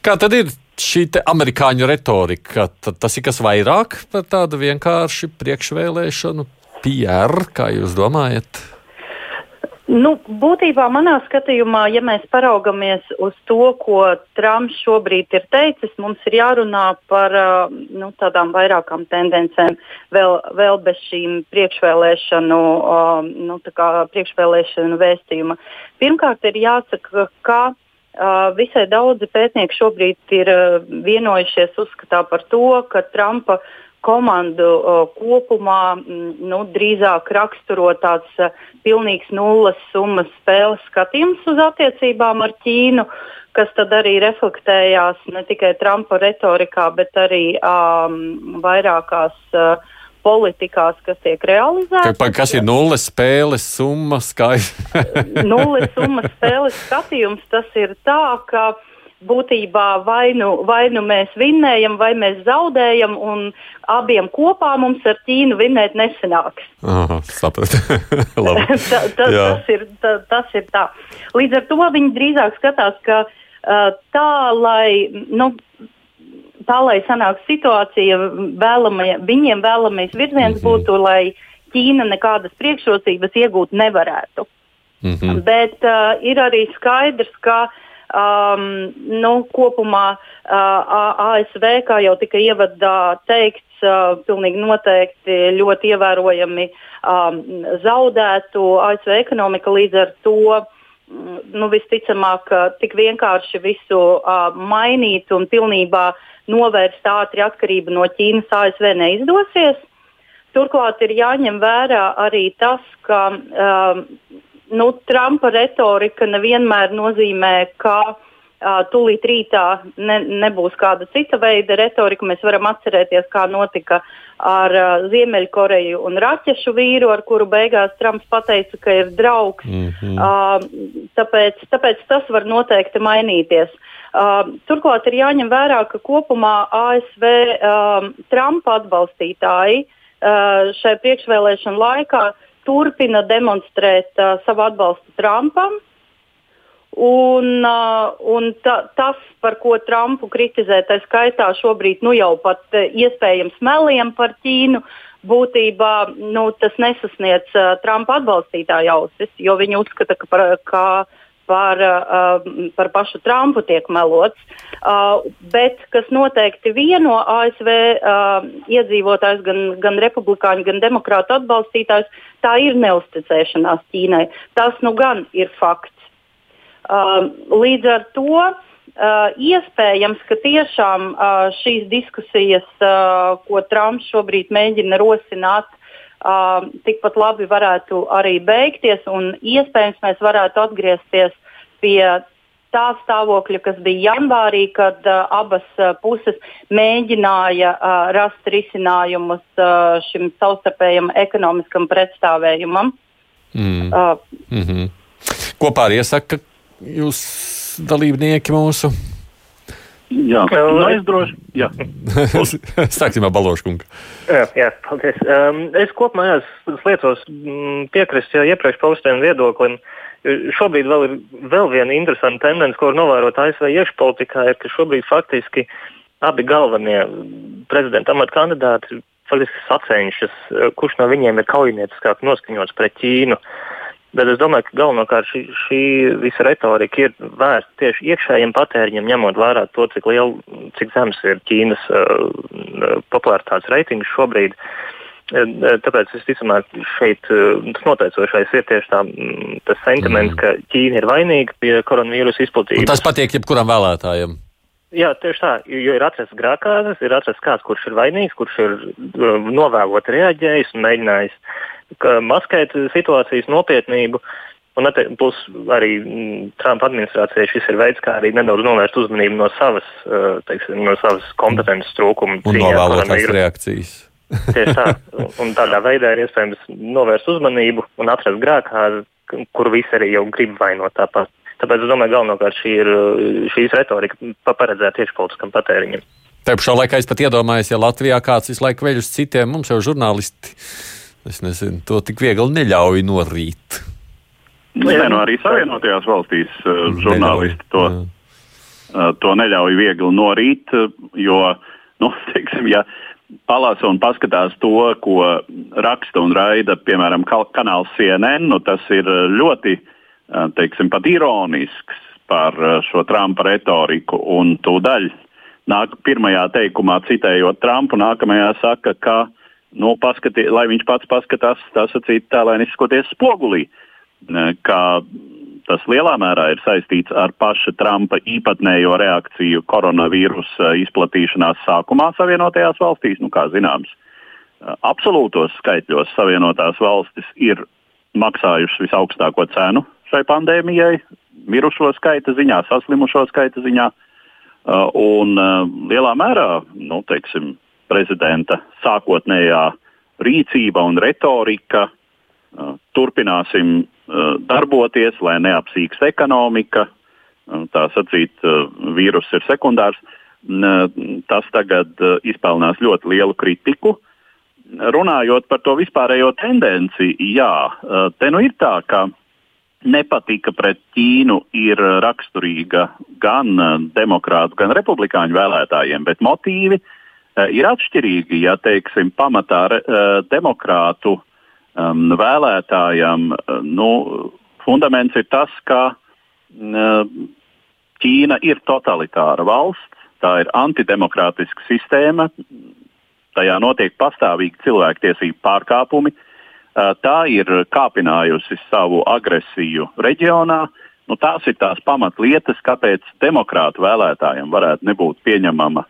Kā tad ir šī amerikāņu retorika? Tad tas ir kas vairāk par tādu vienkārši priekšvēlēšanu PR, kā jūs domājat? Nu, būtībā manā skatījumā, ja mēs paraugamies uz to, ko Trumps šobrīd ir teicis, mums ir jārunā par nu, tādām vairākām tendencēm, vēl, vēl bez šīm priekšvēlēšanu, nu, priekšvēlēšanu vēstījuma. Pirmkārt, ir jāsaka, ka visai daudzi pētnieki šobrīd ir vienojušies uzskatā par to, ka Trumpa uh, komandu uh, kopumā nu, drīzāk raksturo tāds uh, pilnīgs nulles summas spēles skatījums uz attiecībām ar Ķīnu, kas tad arī reflektējās ne tikai Trumpa retorikā, bet arī um, vairākās uh, politikās, kas tiek realizētas. Ka, kas ir nulles spēles summa? *laughs* nulles summas spēles skatījums tas ir tā, ka būtībā vai nu, vai nu mēs vinnējam, vai mēs zaudējam, un abiem kopā mums ar Ķīnu vinnēt nesanāks. Aha, sapratu. *laughs* *laughs* ta, ta, tas, ir, ta, tas ir tā. Līdz ar to viņi drīzāk skatās, ka uh, tā, lai. Nu, Tā, lai sanāktu situācija, vēlamie, viņiem vēlamais virziens mm -hmm. būtu, lai Ķīna nekādas priekšrocības iegūt nevarētu. Mm -hmm. Bet uh, ir arī skaidrs, ka um, nu, kopumā uh, ASV, kā jau tika ievadā teikts, uh, pilnīgi noteikti ļoti ievērojami um, zaudētu ASV ekonomika līdz ar to. Mm, nu, visticamāk, tik vienkārši visu uh, mainīt un pilnībā novērst ātri atkarību no Ķīnas ASV neizdosies. Turklāt ir jāņem vērā arī tas, ka um, nu, Trumpa retorika nevienmēr nozīmē, ka uh, tūlīt rītā ne, nebūs kāda cita veida retorika. Mēs varam atcerēties, kā notika ar uh, Ziemeļkoreju un raķešu vīru, ar kuru beigās Trumps pateica, ka ir draugs. Mm -hmm. uh, tāpēc, tāpēc tas var noteikti mainīties. Uh, turklāt ir jāņem vērā, ka kopumā ASV uh, Trumpa atbalstītāji uh, šai priekšvēlēšanu laikā turpina demonstrēt uh, savu atbalstu Trumpam. Un, uh, un ta, tas, par ko Trumpu kritizē, tā skaitā šobrīd nu jau pat uh, iespējams meliem par Ķīnu, būtībā nu, tas nesasniedz uh, Trumpa atbalstītāju ausis, jo viņi uzskata, ka, par, ka par, uh, par pašu Trumpu tiek melots. Uh, bet kas noteikti vieno ASV uh, iedzīvotājus, gan, gan republikāņu, gan demokrātu atbalstītājus, tā ir neusticēšanās Ķīnai. Tas nu gan ir fakts. Līdz ar to iespējams, ka tiešām šīs diskusijas, ko Trumps šobrīd mēģina rosināt, uh, tikpat labi varētu arī beigties, un iespējams mēs varētu atgriezties pie tā stāvokļa, kas bija janvārī, kad uh, abas uh, puses mēģināja uh, rast risinājumus uh, šim savstarpējam ekonomiskam pretstāvējumam. Mm. Uh, mm -hmm. Kopā ar iesaka jūs dalībnieki mūsu? Jā, nu, *laughs* es droši jā. Sāksim ar Baloškungu. Jā, jā, paldies. Um, es kopumā jā, liecos mm, piekrist jau iepriekš paustiem viedoklim. Šobrīd vēl ir vēl viena interesanta tendence, ko var novērot ASV iekšpolitikā, ir, ka šobrīd faktiski abi galvenie prezidenta amata kandidāti faktiski sacenšas, kurš no viņiem ir kaujinieciskāk noskaņots pret Ķīnu. Uh, Bet es domāju, ka galvenokārt šī, šī visa retorika ir vērsta tieši iekšējiem patēriņiem, ņemot vērā to, cik, liel, cik zems ir Ķīnas uh, popularitātes reitings šobrīd. Uh, tāpēc es ticamāk, šeit uh, tas noteicošais ir tieši tā, mm, tas sentiments, mm. ka Ķīna ir vainīga pie koronavīrusa izplatības. Un tas patiek jebkuram vēlētājam. Jā, tieši tā, jo ir atrasts grākāzes, ir atrasts kāds, kurš ir vainīgs, kurš ir uh, novēlot reaģējis un mēģinājis maskēt situācijas nopietnību. Un plus arī mm, Trumpa administrācijai šis ir veids, kā arī nedaudz novērst uzmanību no savas, uh, teiksim, no savas kompetences trūkuma. Un novēlotās reakcijas. *laughs* Tieši tā. Un tādā veidā ir iespējams novērst uzmanību un atrast grēkā, kur visi arī jau grib vainot tāpat. Tāpēc es domāju, galvenokārt šī ir šīs retorika paredzēta tieši politiskam patēriņam. Te pašā laikā es pat iedomājos, ja Latvijā kāds visu laiku veļ uz citiem, mums jau žurnālisti Es nezinu, to tik viegli neļauj norīt. Nē, no arī Savienotajās valstīs uh, žurnālisti to, uh, to neļauj viegli norīt, jo, nu, *laughs* teiksim, ja palasa un paskatās to, ko raksta un raida, piemēram, kanāls CNN, nu, tas ir ļoti, teiksim, pat ironisks par šo Trumpa retoriku un tūdaļ. Nāk, pirmajā teikumā citējot Trumpu, nākamajā saka, ka uh, nu, paskatī, lai viņš pats paskatās, tā sacīt, tēlēni izskoties spogulī. Kā tas lielā mērā ir saistīts ar paša Trumpa īpatnējo reakciju koronavīrusa izplatīšanās sākumā Savienotajās valstīs. Nu, kā zināms, absolūtos skaitļos Savienotās valstis ir maksājušas visaugstāko cenu šai pandēmijai, mirušo skaita ziņā, saslimušo skaita ziņā. Un lielā mērā, nu, teiksim, prezidenta sākotnējā rīcība un retorika. Uh, turpināsim uh, darboties, lai neapsīkst ekonomika, tā sacīt, vīrus ir sekundārs, tas tagad izpelnās ļoti lielu kritiku. Runājot par to vispārējo tendenci, jā, te nu ir tā, ka nepatika pret Ķīnu ir raksturīga gan demokrātu, gan republikāņu vēlētājiem, bet motīvi ir atšķirīgi. Ja teiksim, pamatā demokrātu um, vēlētājam nu, fundaments ir tas, ka Ķīna ir totalitāra valsts, tā ir antidemokrātiska sistēma, tajā notiek pastāvīgi cilvēktiesību pārkāpumi. Tā ir kāpinājusi savu agresiju reģionā. Nu, tās ir tās pamatlietas, kāpēc demokrātu vēlētājiem varētu nebūt pieņemama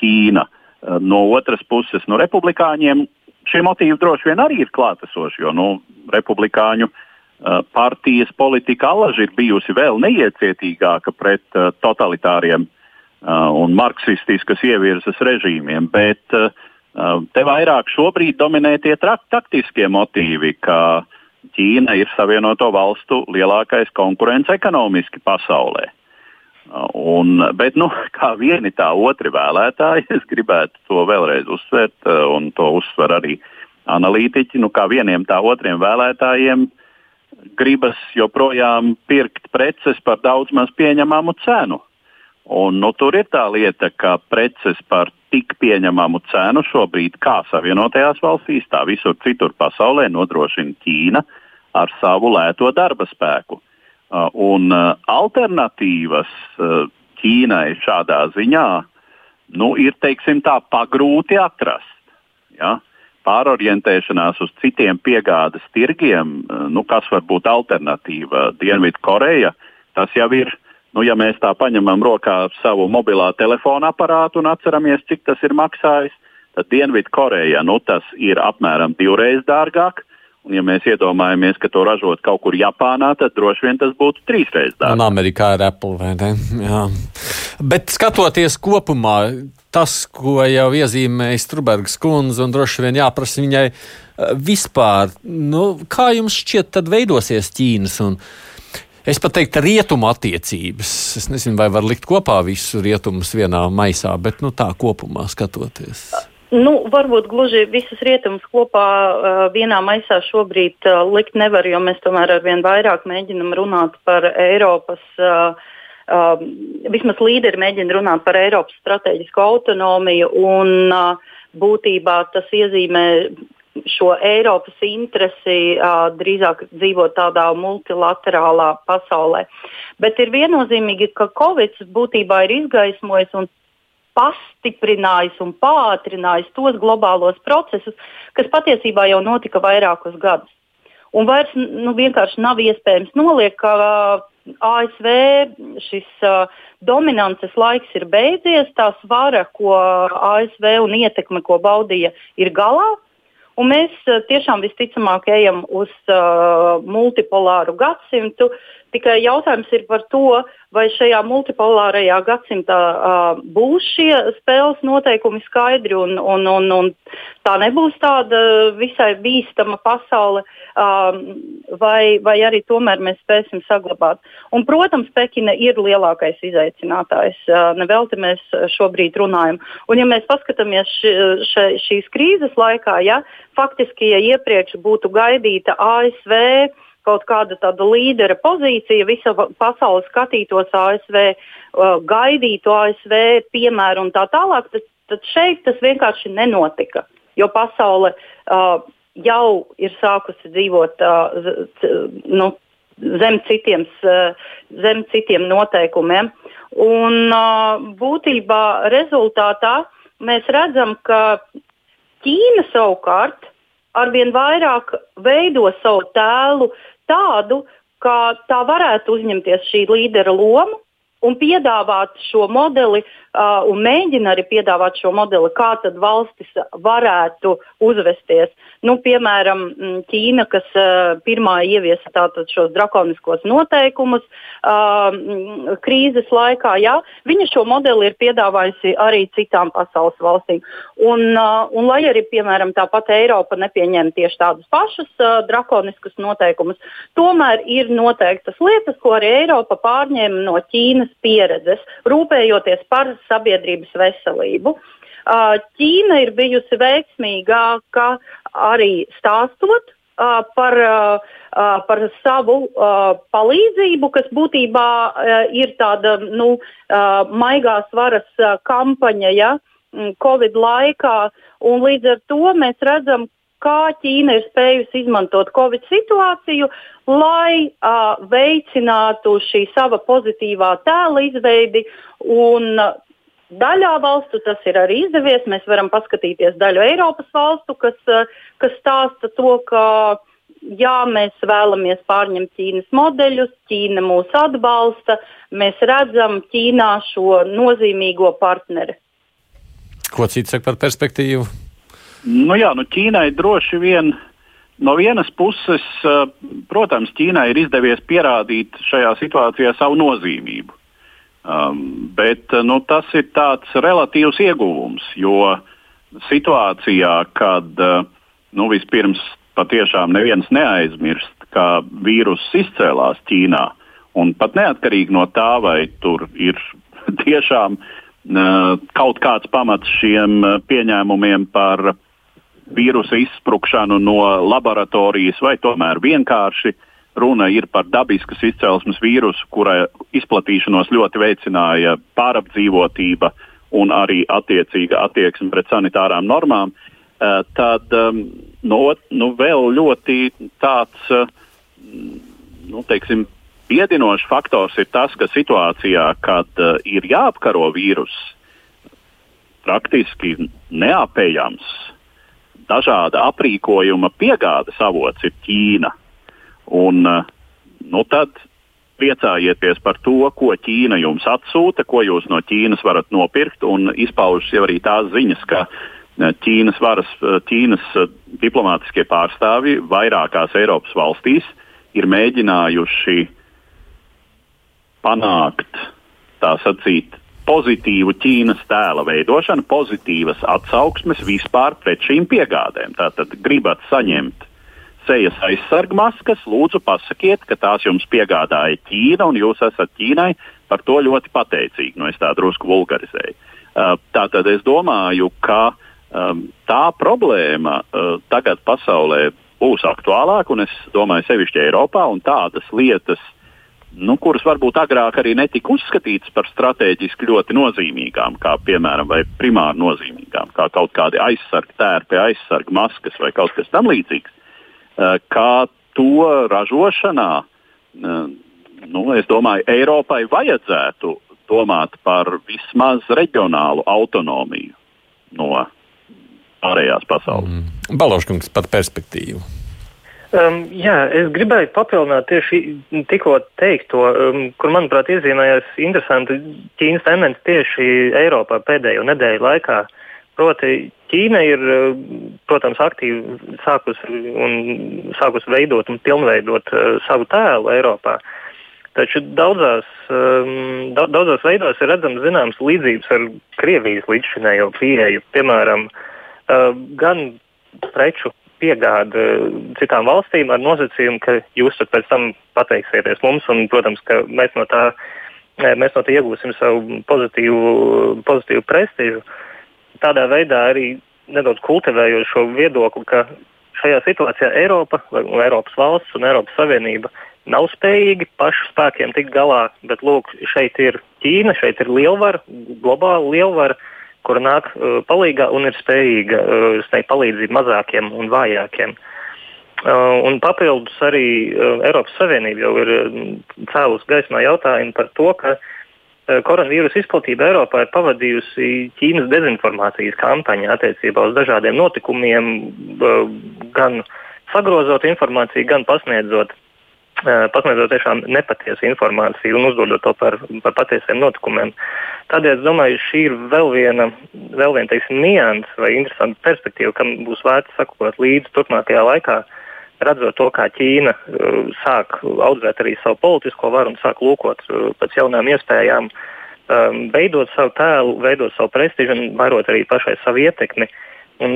Ķīna. No otras puses, no republikāņiem šie motīvi droši vien arī ir klātesoši, jo nu, republikāņu uh, Eh, partijas politika alaži ir bijusi vēl neiecietīgāka pret uh, totalitāriem uh, un marksistiskas ievirzes režīmiem, bet te vairāk šobrīd dominē tie taktiskie motīvi, ka Ķīna ir Savienoto valstu lielākais konkurents ekonomiski pasaulē. Un, bet, nu, kā vieni tā otri vēlētāji, *laughs* es gribētu to vēlreiz uzsvērt, un to uzsver arī analītiķi. Nu, kā vieniem tā otriem vēlētājiem gribas joprojām pirkt preces par daudz maz pieņemamu cenu. Un, nu, tur ir tā lieta, ka preces par tik pieņemamu cenu šobrīd, kā Savienotajās valstīs, tā visur citur pasaulē, nodrošina Ķīna ar savu lēto darba spēku. Uh, un uh, alternatīvas uh, Ķīnai šādā ziņā nu, ir teiksim, tā pagrūti atrast. Ja? pārorientēšanās uz citiem piegādes tirgiem, nu, kas var būt alternatīva Dienvidkoreja, tas jau ir. Nu, ja mēs tā paņemam rokā savu mobilā telefona aparātu un atceramies, cik tas ir maksājis, tad Dienvidkoreja nu, tas ir apmēram divreiz dārgāk. Un, ja mēs iedomājamies, ka to ražot kaut kur Japānā, tad droši vien tas būtu trīsreiz dārgāk. Un Amerikā ir Apple vai ne? Jā. Bet skatoties kopumā, tas, ko jau iezīmēja Strunbergs kundze, un droši vien jāprasa viņai eh, vispār, nu, kā jums šķiet, tad veidosies Ķīnas un Es pat teiktu, rietumu attiecības. Es nezinu, vai var likt kopā visu rietumus vienā maisā, bet nu, tā kopumā skatoties. Nu, varbūt gluži visus rietumus kopā uh, vienā maisā šobrīd uh, likt nevar, jo mēs tomēr ar vien vairāk mēģinam runāt par Eiropas uh, uh, vismaz līderi mēģina runāt par Eiropas strateģisku autonomiju, un uh, būtībā tas iezīmē šo Eiropas interesi uh, drīzāk dzīvot tādā multilaterālā pasaulē. Bet ir viennozīmīgi, ka Covid būtībā ir izgaismojis un pastiprinājis un pātrinājis tos globālos procesus, kas patiesībā jau notika vairākus gadus. Un vairs nu, vienkārši nav iespējams noliekt, ka ASV šis uh, dominances laiks ir beidzies, tā svara, ko ASV un ietekme, ko baudīja, ir galā. Un mēs uh, tiešām visticamāk ejam uz uh, multipolāru gadsimtu. Tikai jautājums ir par to, vai šajā multipolārajā gadsimtā uh, būs šie spēles noteikumi skaidri un, un, un, un tā nebūs tāda visai bīstama pasaule. Uh, vai, vai arī tomēr mēs spēsim saglabāt. Un, protams, Pekina ir lielākais izaicinātājs. Uh, Nevelti mēs šobrīd runājam. Un, ja mēs paskatāmies š, š, šīs krīzes laikā, ja, faktiski, ja iepriekš būtu gaidīta ASV kaut kāda tāda līdera pozīcija, visa pasaule skatītos ASV, uh, gaidītu ASV piemēru un tā tālāk, tad, tad šeit tas vienkārši nenotika. Jo pasaule uh, jau ir sākusi dzīvot uh, nu, zem, citiem, uh, zem citiem noteikumiem. Un, uh, būtībā rezultātā mēs redzam, ka Ķīna savukārt arvien vairāk veido savu tēlu tādu, ka tā varētu uzņemties šī līdera lomu un piedāvāt šo modeli, uh, un mēģina arī piedāvāt šo modeli, kā tad valstis varētu uzvesties. Nu, piemēram, mm, Ķīna, kas uh, pirmā ieviesa tātad šos drakoniskos noteikumus uh, krīzes laikā, jā, viņa šo modeli ir piedāvājusi arī citām pasaules valstīm. Un, uh, un lai arī, piemēram, tāpat Eiropa nepieņem tieši tādus pašus uh, drakoniskus noteikumus, tomēr ir noteiktas lietas, ko arī Eiropa pārņēma no Ķīnas pieredzes, rūpējoties par sabiedrības veselību. Ķīna ir bijusi veiksmīgāka arī stāstot par, par savu palīdzību, kas būtībā ir tāda nu, maigās varas kampaņa ja, Covid laikā. Līdz ar to mēs redzam, kā Ķīna ir spējusi izmantot Covid situāciju, lai uh, veicinātu šī sava pozitīvā tēla izveidi. Un, uh, Daļā valstu tas ir arī izdevies. Mēs varam paskatīties daļu Eiropas valstu, kas, uh, kas stāsta to, ka jā, mēs vēlamies pārņemt Ķīnas modeļus, Ķīna mūs atbalsta, mēs redzam Ķīnā šo nozīmīgo partneri. Ko cits saka par perspektīvu? Nu jā, nu Ķīnai droši vien no vienas puses, eh, protams, Ķīnai ir izdevies pierādīt šajā situācijā savu nozīmību. Um, bet nu, tas ir tāds relatīvs ieguvums, jo situācijā, kad uh, nu, vispirms patiešām neviens neaizmirst, ka vīruss izcēlās Ķīnā, un pat neatkarīgi no tā, vai tur ir *laughs* tiešām uh, kaut kāds pamats šiem pieņēmumiem par uh, vīrusa izsprukšanu no laboratorijas, vai tomēr vienkārši runa ir par dabiskas izcelsmes vīrusu, kura izplatīšanos ļoti veicināja pārapdzīvotība un arī attiecīga attieksme pret sanitārām normām, eh, tad no, nu, vēl ļoti tāds eh, nu, teiksim, biedinošs faktors ir tas, ka situācijā, kad uh, ir jāapkaro vīruss, praktiski neapējams dažāda aprīkojuma piegādes avots ir Ķīna. Un, eh, nu tad priecājieties par to, ko Ķīna jums atsūta, ko jūs no Ķīnas varat nopirkt. Izpaužas jau arī tās ziņas, ka eh, Ķīnas, varas, eh, Ķīnas diplomātiskie pārstāvji vairākās Eiropas valstīs ir mēģinājuši panākt, tā sacīt, pozitīvu Ķīnas tēla veidošanu, pozitīvas atsauksmes vispār pret šīm piegādēm. Tātad gribat saņemt sejas aizsargu maskas, lūdzu pasakiet, ka tās jums piegādāja Ķīna un jūs esat Ķīnai par to ļoti pateicīgi. Nu, es tā drusku vulgarizēju. Uh, tātad es domāju, ka um, tā problēma uh, tagad pasaulē būs aktuālāka, un es domāju, sevišķi Eiropā, un tādas lietas uh, nu, kuras varbūt agrāk arī netika uzskatītas par strateģiski ļoti nozīmīgām, kā piemēram, vai primāri nozīmīgām, kā kaut kādi aizsargi tērpi, aizsargi maskas vai kaut kas tamlīdzīgs, eh, kā to ražošanā, eh, nu, es domāju, Eiropai vajadzētu domāt par vismaz reģionālu autonomiju no pārējās pasaules. Mm. Baloškungs par perspektīvu. Um, jā, es gribēju papildināt tieši tikko teikto, um, kur, manuprāt, iezīmējās interesanti Ķīnas tendence tieši Eiropā pēdējo nedēļu laikā. Proti, Ķīna ir, protams, aktīvi sākusi, un, sākusi veidot un pilnveidot uh, savu tēlu Eiropā. Taču daudzās, um, daudzās veidos ir redzams zināms līdzības ar Krievijas līdzšinējo pieeju. Piemēram, uh, gan preču piegāda citām valstīm ar nosacījumu, ka jūs pēc tam pateiksieties mums, un, protams, ka mēs no tā, mēs no tā iegūsim savu pozitīvu, pozitīvu prestižu. Tādā veidā arī nedaudz kultivējot šo viedokli, ka šajā situācijā Eiropa, vai Eiropas valsts un Eiropas Savienība nav spējīgi pašu spēkiem tikt galā, bet lūk, šeit ir Ķīna, šeit ir lielvara, globāla lielvara, uh, kura nāk uh, palīdzīgā un ir spējīga uh, sniegt palīdzību mazākiem un vājākiem. Uh, un papildus arī uh, Eiropas Savienība jau ir cēlus gaismā jautājumu par to, ka uh, koronavīrusa izplatība Eiropā ir pavadījusi Ķīnas dezinformācijas kampaņu attiecībā uz dažādiem notikumiem, gan sagrozot informāciju, gan pasniedzot pasniedzot tiešām nepatiesu informāciju un uzdodot to par, par patiesiem notikumiem. Tādēļ es domāju, šī ir vēl viena, vēl viena teiksim, nianses vai interesanta perspektīva, kam būs vērts sakot līdzi turpmākajā laikā, redzot to, kā Ķīna uh, sāk audzēt arī savu politisko varu un sāk lūkot uh, pēc jaunām iespējām, um, veidot savu tēlu, veidot savu prestižu un vairot arī pašai savu ietekmi. Un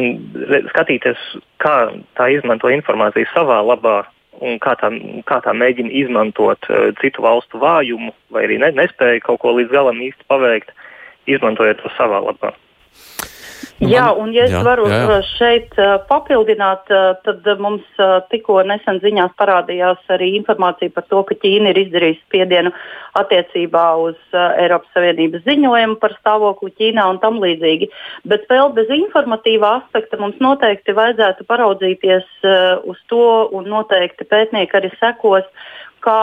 skatīties, kā tā izmanto informāciju savā labā, un kā tā, kā tā mēģina izmantot uh, citu valstu vājumu vai arī ne, nespēju kaut ko līdz galam īsti paveikt, izmantojot to savā labā. Nu, jā, un ja es jā, varu jā, jā. šeit uh, papildināt, uh, tad mums uh, tikko nesen ziņās parādījās arī informācija par to, ka Ķīna ir izdarījusi spiedienu attiecībā uz Eiropas Savienības ziņojumu par stāvokli Ķīnā un tam līdzīgi. Bet vēl bez informatīvā aspekta mums noteikti vajadzētu paraudzīties uz to un noteikti pētnieki arī sekos, kā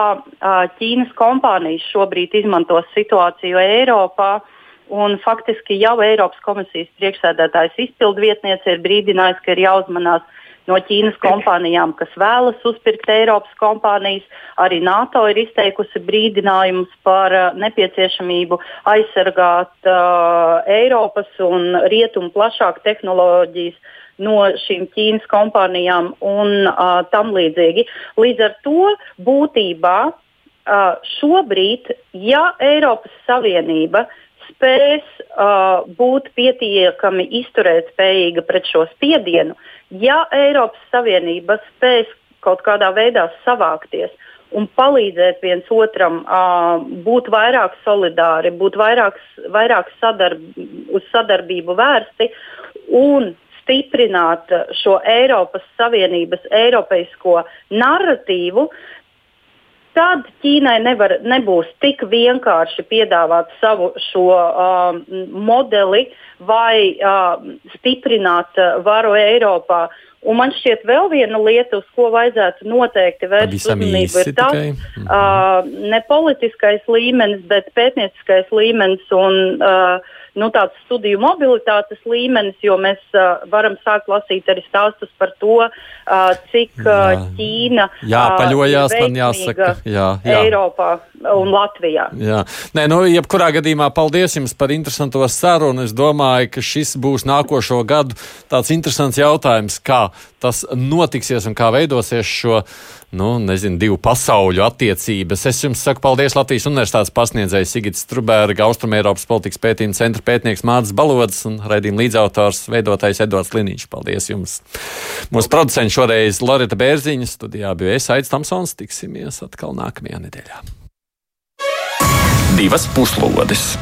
Ķīnas kompānijas šobrīd izmanto situāciju Eiropā. Uh, Un faktiski jau Eiropas komisijas priekšsēdētājs izpildvietniece ir brīdinājusi, ka ir jāuzmanās no Ķīnas kompānijām, kas vēlas uzpirkt Eiropas kompānijas. Arī NATO ir izteikusi brīdinājumus par uh, nepieciešamību aizsargāt uh, Eiropas un rietumu plašāk tehnoloģijas no šīm Ķīnas kompānijām un uh, tam līdzīgi. Līdz ar to būtībā uh, šobrīd, ja Eiropas Savienība uh, spēs uh, būt pietiekami izturētspējīga pret šo spiedienu, ja Eiropas Savienība spēs kaut kādā veidā savākties un palīdzēt viens otram, uh, būt vairāk solidāri, būt vairāk, vairāk sadarb, uz sadarbību vērsti un stiprināt šo Eiropas Savienības eiropeisko narratīvu, tad Ķīnai nevar, nebūs tik vienkārši piedāvāt savu šo uh, modeli vai uh, stiprināt uh, varu Eiropā. Un man šķiet, vēl viena lieta, uz ko vajadzētu noteikti vērst uzmanību, ir tas mhm. uh, ne politiskais līmenis, bet pētnieciskais līmenis un uh, nu, tāds studiju mobilitātes līmenis, jo mēs uh, varam sākt lasīt arī stāstus par to, uh, cik uh, Ķīna jā, paļojās, uh, man jāsaka, jā, jā. Eiropā un Latvijā. Jā. Nē, nu, jebkurā gadījumā paldies jums par interesanto sarunu. Es domāju, ka šis būs nākošo gadu tāds interesants jautājums, kā tas notiksies un kā veidosies šo nu, nezinu, divu pasauļu attiecības. Es jums saku paldies Latvijas Universitātes pasniedzējai Sigits Strubērga, Austrumēropas politikas pētījuma centra pētnieks Mārcis Balods un raidījuma līdzautors veidotājs Edvards Liniņš. Paldies jums! Mūsu producents šoreiz Loreta Bērziņa studijā bija es Aits Tamsons. Tiksimies atkal nākamajā nedēļā. Divas puslodes!